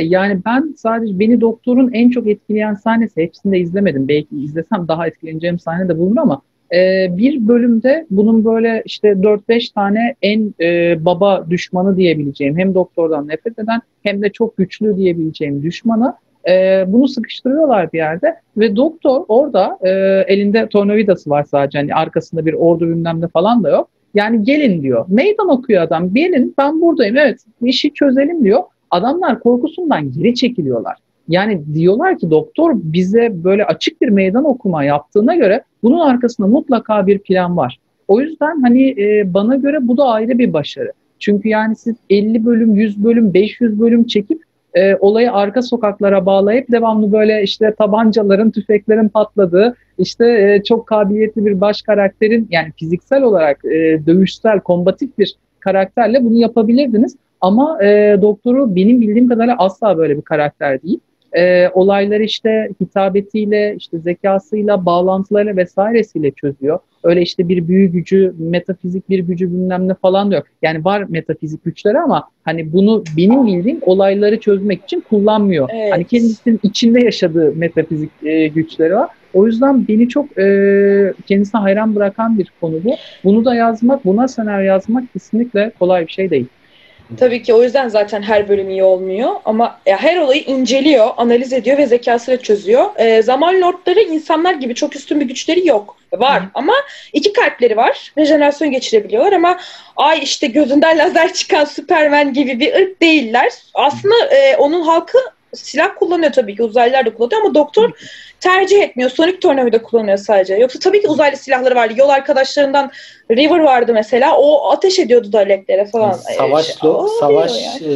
yani ben sadece beni doktorun en çok etkileyen sahnesi hepsini de izlemedim. Belki izlesem daha etkileneceğim sahne de bulunur ama e, bir bölümde bunun böyle işte 4-5 tane en e, baba düşmanı diyebileceğim hem doktordan nefret eden hem de çok güçlü diyebileceğim düşmanı e, bunu sıkıştırıyorlar bir yerde ve doktor orada e, elinde tornavidası var sadece hani arkasında bir ordu bilmem ne falan da yok. Yani gelin diyor. Meydan okuyor adam. Gelin ben buradayım evet işi çözelim diyor. Adamlar korkusundan geri çekiliyorlar. Yani diyorlar ki doktor bize böyle açık bir meydan okuma yaptığına göre bunun arkasında mutlaka bir plan var. O yüzden hani e, bana göre bu da ayrı bir başarı. Çünkü yani siz 50 bölüm, 100 bölüm, 500 bölüm çekip e, olayı arka sokaklara bağlayıp devamlı böyle işte tabancaların, tüfeklerin patladığı, işte e, çok kabiliyetli bir baş karakterin yani fiziksel olarak e, dövüşsel, kombatif bir karakterle bunu yapabilirdiniz. Ama e, doktoru benim bildiğim kadarıyla asla böyle bir karakter değil. E, olayları işte hitabetiyle, işte zekasıyla, bağlantılarıyla vesairesiyle çözüyor. Öyle işte bir büyü gücü, metafizik bir gücü bilmem ne falan diyor. Yani var metafizik güçleri ama hani bunu benim bildiğim olayları çözmek için kullanmıyor. Evet. Hani kendisinin içinde yaşadığı metafizik e, güçleri var. O yüzden beni çok e, kendisine hayran bırakan bir konu bu. Bunu da yazmak, buna senaryo yazmak kesinlikle kolay bir şey değil. Tabii ki o yüzden zaten her bölüm iyi olmuyor ama ya her olayı inceliyor, analiz ediyor ve zekasıyla çözüyor. Ee, zaman lordları insanlar gibi çok üstün bir güçleri yok. Var ama iki kalpleri var. Rejenerasyon geçirebiliyorlar ama ay işte gözünden lazer çıkan Superman gibi bir ırk değiller. Aslında e, onun halkı silah kullanıyor tabii ki uzaylılar da kullanıyor ama doktor tercih etmiyor. Sonic Tornado kullanıyor sadece. Yoksa tabii ki uzaylı silahları vardı. Yol arkadaşlarından River vardı mesela. O ateş ediyordu Daleklere falan. Savaş Ee, şey- do- savaş yani.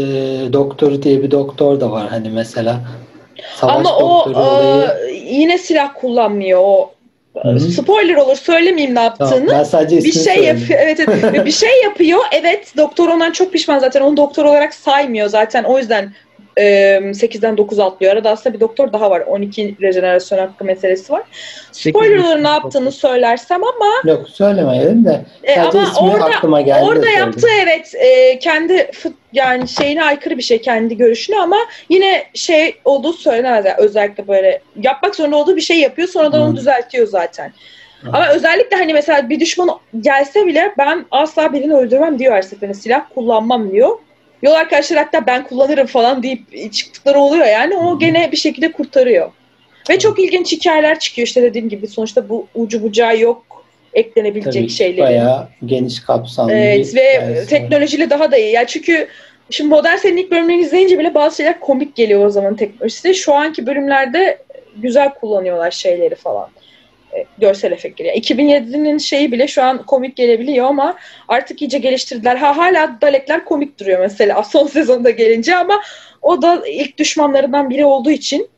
e, doktoru diye bir doktor da var hani mesela. Savaş Ama o doktoru olayı. e, yine silah kullanmıyor. O Hı hı. spoiler olur söylemeyeyim ne Tamam, yaptığını. ben sadece bir şey yapıyor. Evet, evet. <laughs> bir şey yapıyor. Evet, doktor ondan çok pişman zaten. Onu doktor olarak saymıyor zaten. O yüzden e, 8'den 9 atlıyor. Arada aslında bir doktor daha var. 12 rejenerasyon hakkı meselesi var. Spoiler olur ne yaptığını söylersem ama Yok söylemeyelim de. e, ama orada aklıma geldi. Orada yaptığı evet e, kendi fut- yani şeyine aykırı bir şey kendi görüşüne ama yine şey olduğu söylenemez yani özellikle böyle yapmak zorunda olduğu bir şey yapıyor sonradan Hı. onu düzeltiyor zaten. Ama özellikle hani mesela bir düşman gelse bile ben asla birini öldürmem diyor her seferinde silah kullanmam diyor. Yol arkadaşlar hatta ben kullanırım falan deyip çıktıkları oluyor yani o gene bir şekilde kurtarıyor. Ve çok ilginç hikayeler çıkıyor işte dediğim gibi sonuçta bu ucu bucağı yok eklenebilecek Tabii şeyleri. bayağı geniş kapsamlı Evet ve teknolojiyle daha da iyi. Yani çünkü şimdi modern serinin ilk bölümlerini izleyince bile bazı şeyler komik geliyor o zaman teknolojisi. Şu anki bölümlerde güzel kullanıyorlar şeyleri falan. E, görsel efektleri. Yani 2007'nin şeyi bile şu an komik gelebiliyor ama artık iyice geliştirdiler. Ha hala Dalekler komik duruyor mesela <laughs> son sezonda gelince ama o da ilk düşmanlarından biri olduğu için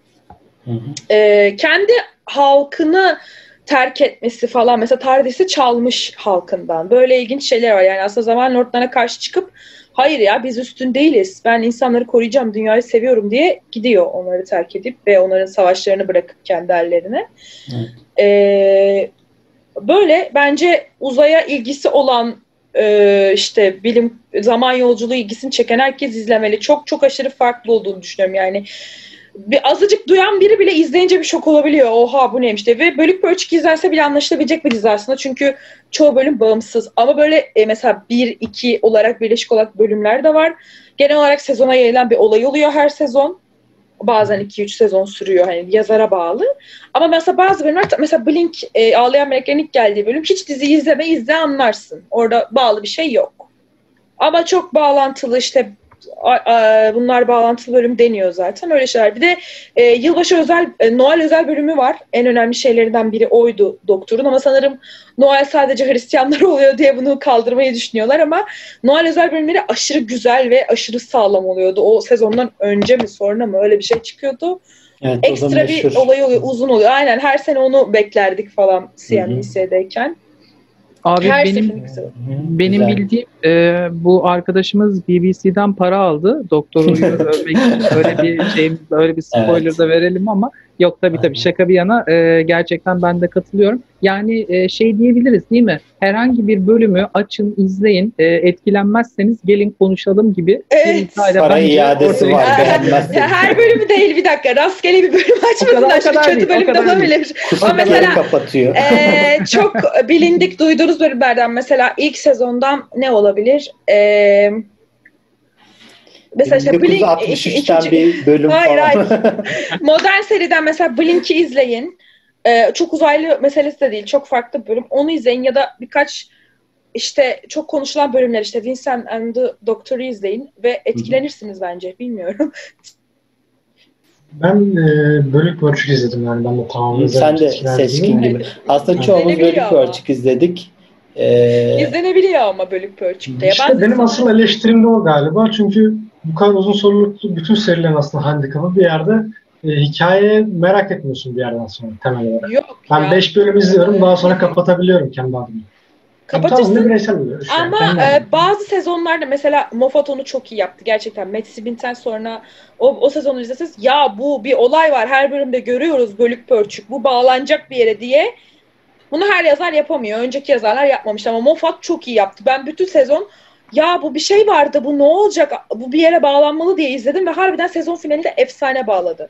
hı hı. E, kendi halkını terk etmesi falan mesela Tardis'i çalmış halkından. Böyle ilginç şeyler var. Yani aslında zaman lordlarına karşı çıkıp hayır ya biz üstün değiliz. Ben insanları koruyacağım, dünyayı seviyorum diye gidiyor onları terk edip ve onların savaşlarını bırakıp kendi ellerine. Ee, böyle bence uzaya ilgisi olan e, işte bilim zaman yolculuğu ilgisini çeken herkes izlemeli. Çok çok aşırı farklı olduğunu düşünüyorum. Yani bir azıcık duyan biri bile izleyince bir şok olabiliyor. Oha bu neymiş diye. Ve bölük bölçük izlense bile anlaşılabilecek bir dizi aslında. Çünkü çoğu bölüm bağımsız. Ama böyle e, mesela bir iki olarak birleşik olarak bölümler de var. Genel olarak sezona yayılan bir olay oluyor her sezon. Bazen 2-3 sezon sürüyor hani yazara bağlı. Ama mesela bazı bölümler mesela Blink e, Ağlayan Meleklerin ilk geldiği bölüm hiç dizi izleme izle anlarsın. Orada bağlı bir şey yok. Ama çok bağlantılı işte bunlar bağlantılı bölüm deniyor zaten öyle şeyler. Bir de e, yılbaşı özel, e, Noel özel bölümü var. En önemli şeylerinden biri oydu doktorun ama sanırım Noel sadece Hristiyanlar <laughs> oluyor diye bunu kaldırmayı düşünüyorlar ama Noel özel bölümleri aşırı güzel ve aşırı sağlam oluyordu. O sezondan önce mi sonra mı öyle bir şey çıkıyordu. Evet, Ekstra bir olay oluyor, uzun oluyor. Aynen her sene onu beklerdik falan CNBC'deyken. Abi Her benim benim Güzel. bildiğim e, bu arkadaşımız BBC'den para aldı. Doktor <laughs> övmek için öyle bir şeyimiz öyle bir spoiler evet. da verelim ama yok tabii tabii şaka bir yana e, gerçekten ben de katılıyorum. Yani e, şey diyebiliriz değil mi? Herhangi bir bölümü açın, izleyin. E, etkilenmezseniz gelin konuşalım gibi. Evet. Para iadesi var. Her bölümü değil bir dakika. Rastgele bir bölüm açmasınlar. Çünkü kötü bölüm de olabilir. Ama mesela kapatıyor. E, <laughs> çok bilindik duyduğunuz bölümlerden mesela ilk sezondan ne olabilir? Eee mesela işte Blink 63'ten bir bölüm hayır, falan. Hayır. <laughs> Modern seriden mesela Blink'i izleyin. Ee, çok uzaylı meselesi de değil. Çok farklı bir bölüm. Onu izleyin ya da birkaç işte çok konuşulan bölümler işte Vincent and the Doctor'ı izleyin ve etkilenirsiniz bence. Bilmiyorum. <laughs> Ben e, bölük bölçük izledim yani ben de tamamen Sen de seçkin gibi. Aslında çoğumuz bölük bölçük izledik. Ee... İzlenebiliyor ama bölük pörçükte. İşte ben benim asıl eleştirim de o galiba. Çünkü bu kadar uzun soluklu bütün serilerin aslında handikapı bir yerde e, hikaye merak etmiyorsun bir yerden sonra temel olarak. Yok ben 5 bölüm izliyorum daha sonra kapatabiliyorum kendi adıma. Kapatırsın ama e, bazı sezonlarda mesela Moffat onu çok iyi yaptı gerçekten. Matt Sibin'ten sonra o, o sezonu izleseniz ya bu bir olay var her bölümde görüyoruz bölük pörçük bu bağlanacak bir yere diye bunu her yazar yapamıyor. Önceki yazarlar yapmamış ama Moffat çok iyi yaptı. Ben bütün sezon ya bu bir şey vardı bu ne olacak bu bir yere bağlanmalı diye izledim ve harbiden sezon finalinde efsane bağladı.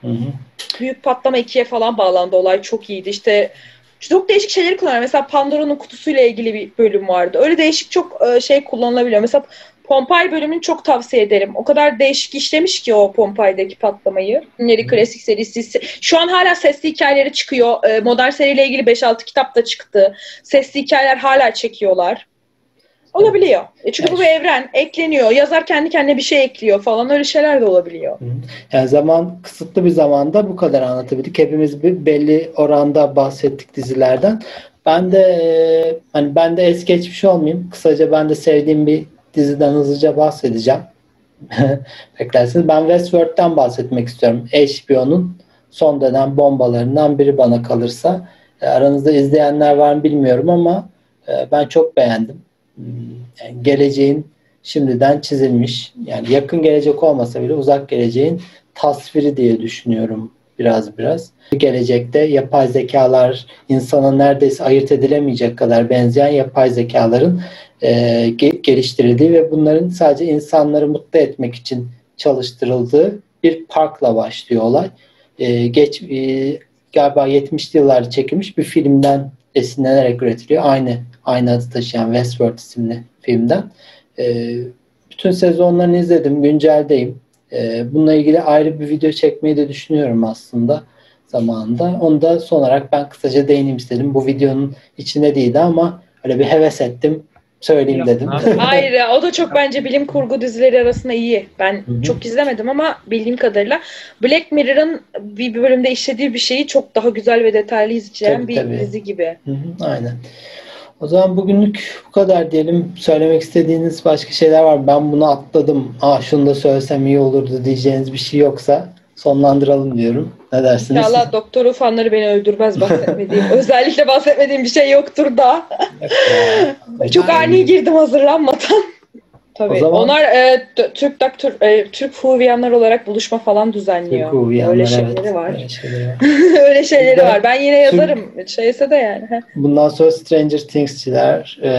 Hı hı. Büyük patlama ikiye falan bağlandı olay çok iyiydi. İşte çok değişik şeyleri kullanıyor. Mesela Pandora'nın kutusuyla ilgili bir bölüm vardı. Öyle değişik çok e, şey kullanılabiliyor. Mesela Pompay bölümünü çok tavsiye ederim. O kadar değişik işlemiş ki o Pompay'daki patlamayı. Neri klasik serisi. Şu an hala sesli hikayeleri çıkıyor. Ee, modern seriyle ilgili 5-6 kitap da çıktı. Sesli hikayeler hala çekiyorlar. Olabiliyor. E çünkü evet. bu bir evren. Ekleniyor. Yazar kendi kendine bir şey ekliyor falan. Öyle şeyler de olabiliyor. Yani zaman kısıtlı bir zamanda bu kadar anlatabildik. Hepimiz bir belli oranda bahsettik dizilerden. Ben de e, hani ben de es geçmiş olmayayım. Kısaca ben de sevdiğim bir diziden hızlıca bahsedeceğim. <laughs> Beklersiniz. Ben Westworld'den bahsetmek istiyorum. HBO'nun son dönem bombalarından biri bana kalırsa. E, aranızda izleyenler var mı bilmiyorum ama e, ben çok beğendim. Hmm, yani geleceğin şimdiden çizilmiş, yani yakın gelecek olmasa bile uzak geleceğin tasviri diye düşünüyorum biraz biraz. Gelecekte yapay zekalar insana neredeyse ayırt edilemeyecek kadar benzeyen yapay zekaların e, geliştirildiği ve bunların sadece insanları mutlu etmek için çalıştırıldığı bir parkla başlıyor olay. E, geç e, galiba 70'li yıllarda çekilmiş bir filmden esinlenerek üretiliyor. Aynı aynı adı taşıyan Westworld isimli filmden. E, bütün sezonlarını izledim. Günceldeyim. E, bununla ilgili ayrı bir video çekmeyi de düşünüyorum aslında zamanında. Onu da son olarak ben kısaca değineyim istedim. Bu videonun içinde değildi ama öyle bir heves ettim söyleyeyim Yok, dedim. <laughs> Hayır o da çok bence bilim kurgu dizileri arasında iyi. Ben Hı hı. çok izlemedim ama bildiğim kadarıyla Black Mirror'ın bir bölümde işlediği bir şeyi çok daha güzel ve detaylı izleyeceğim Tabii, bir tabii. dizi gibi. Hı hı, Aynen. O zaman bugünlük bu kadar diyelim. Söylemek istediğiniz başka şeyler var mı? Ben bunu atladım. Aa şunu da söylesem iyi olurdu diyeceğiniz bir şey yoksa sonlandıralım diyorum. Ne dersiniz? İnşallah doktoru fanları beni öldürmez bahsetmediğim. <laughs> özellikle bahsetmediğim bir şey yoktur da. Çok ani girdim hazırlanmadan. Tabii. O zaman- Onlar e, t- Türk doktor e, Türk Huviyanlar olarak buluşma falan düzenliyor. Türk Öyle evet. şeyleri var. Öyle şeyleri <laughs> var. Öyle şeyleri de var. Ben yine yazarım. Şeyse de yani. Bundan sonra Stranger Things'çiler, e,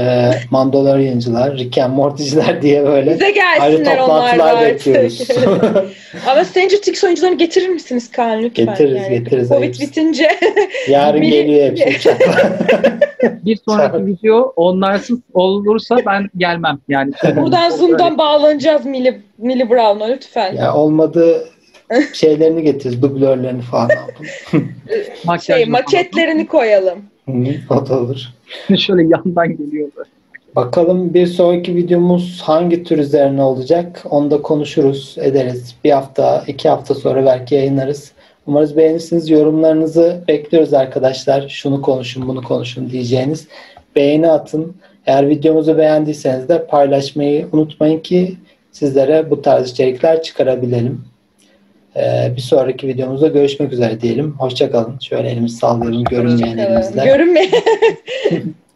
Mandalorian'cılar, Rick and Morty'ciler <laughs> diye böyle Bize ayrı toplantılar bekliyoruz. <laughs> Ama Stranger Things oyuncularını getirir misiniz Kaan lütfen? Getiririz, getiririz. Covid Ayıp. bitince Yarın geliyor hepsi. Bir sonraki video onlarsız olursa ben gelmem. Yani buradan Zoom'dan bağlanacağız Millie, Millie Brown'a lütfen. ya olmadı şeylerini getiririz, dublörlerini falan. <laughs> şey maketlerini koyalım. Hı, o da olur. <laughs> şöyle yandan geliyordu. Bakalım bir sonraki videomuz hangi tür üzerine olacak? Onu da konuşuruz, ederiz. Bir hafta, iki hafta sonra belki yayınlarız. Umarız beğenirsiniz. Yorumlarınızı bekliyoruz arkadaşlar. Şunu konuşun, bunu konuşun diyeceğiniz. Beğeni atın. Eğer videomuzu beğendiyseniz de paylaşmayı unutmayın ki sizlere bu tarz içerikler çıkarabilelim. Ee, bir sonraki videomuzda görüşmek üzere diyelim. Hoşçakalın. Şöyle elimizi sallayalım görünmeyen elimizle. Görünmeyen. <laughs>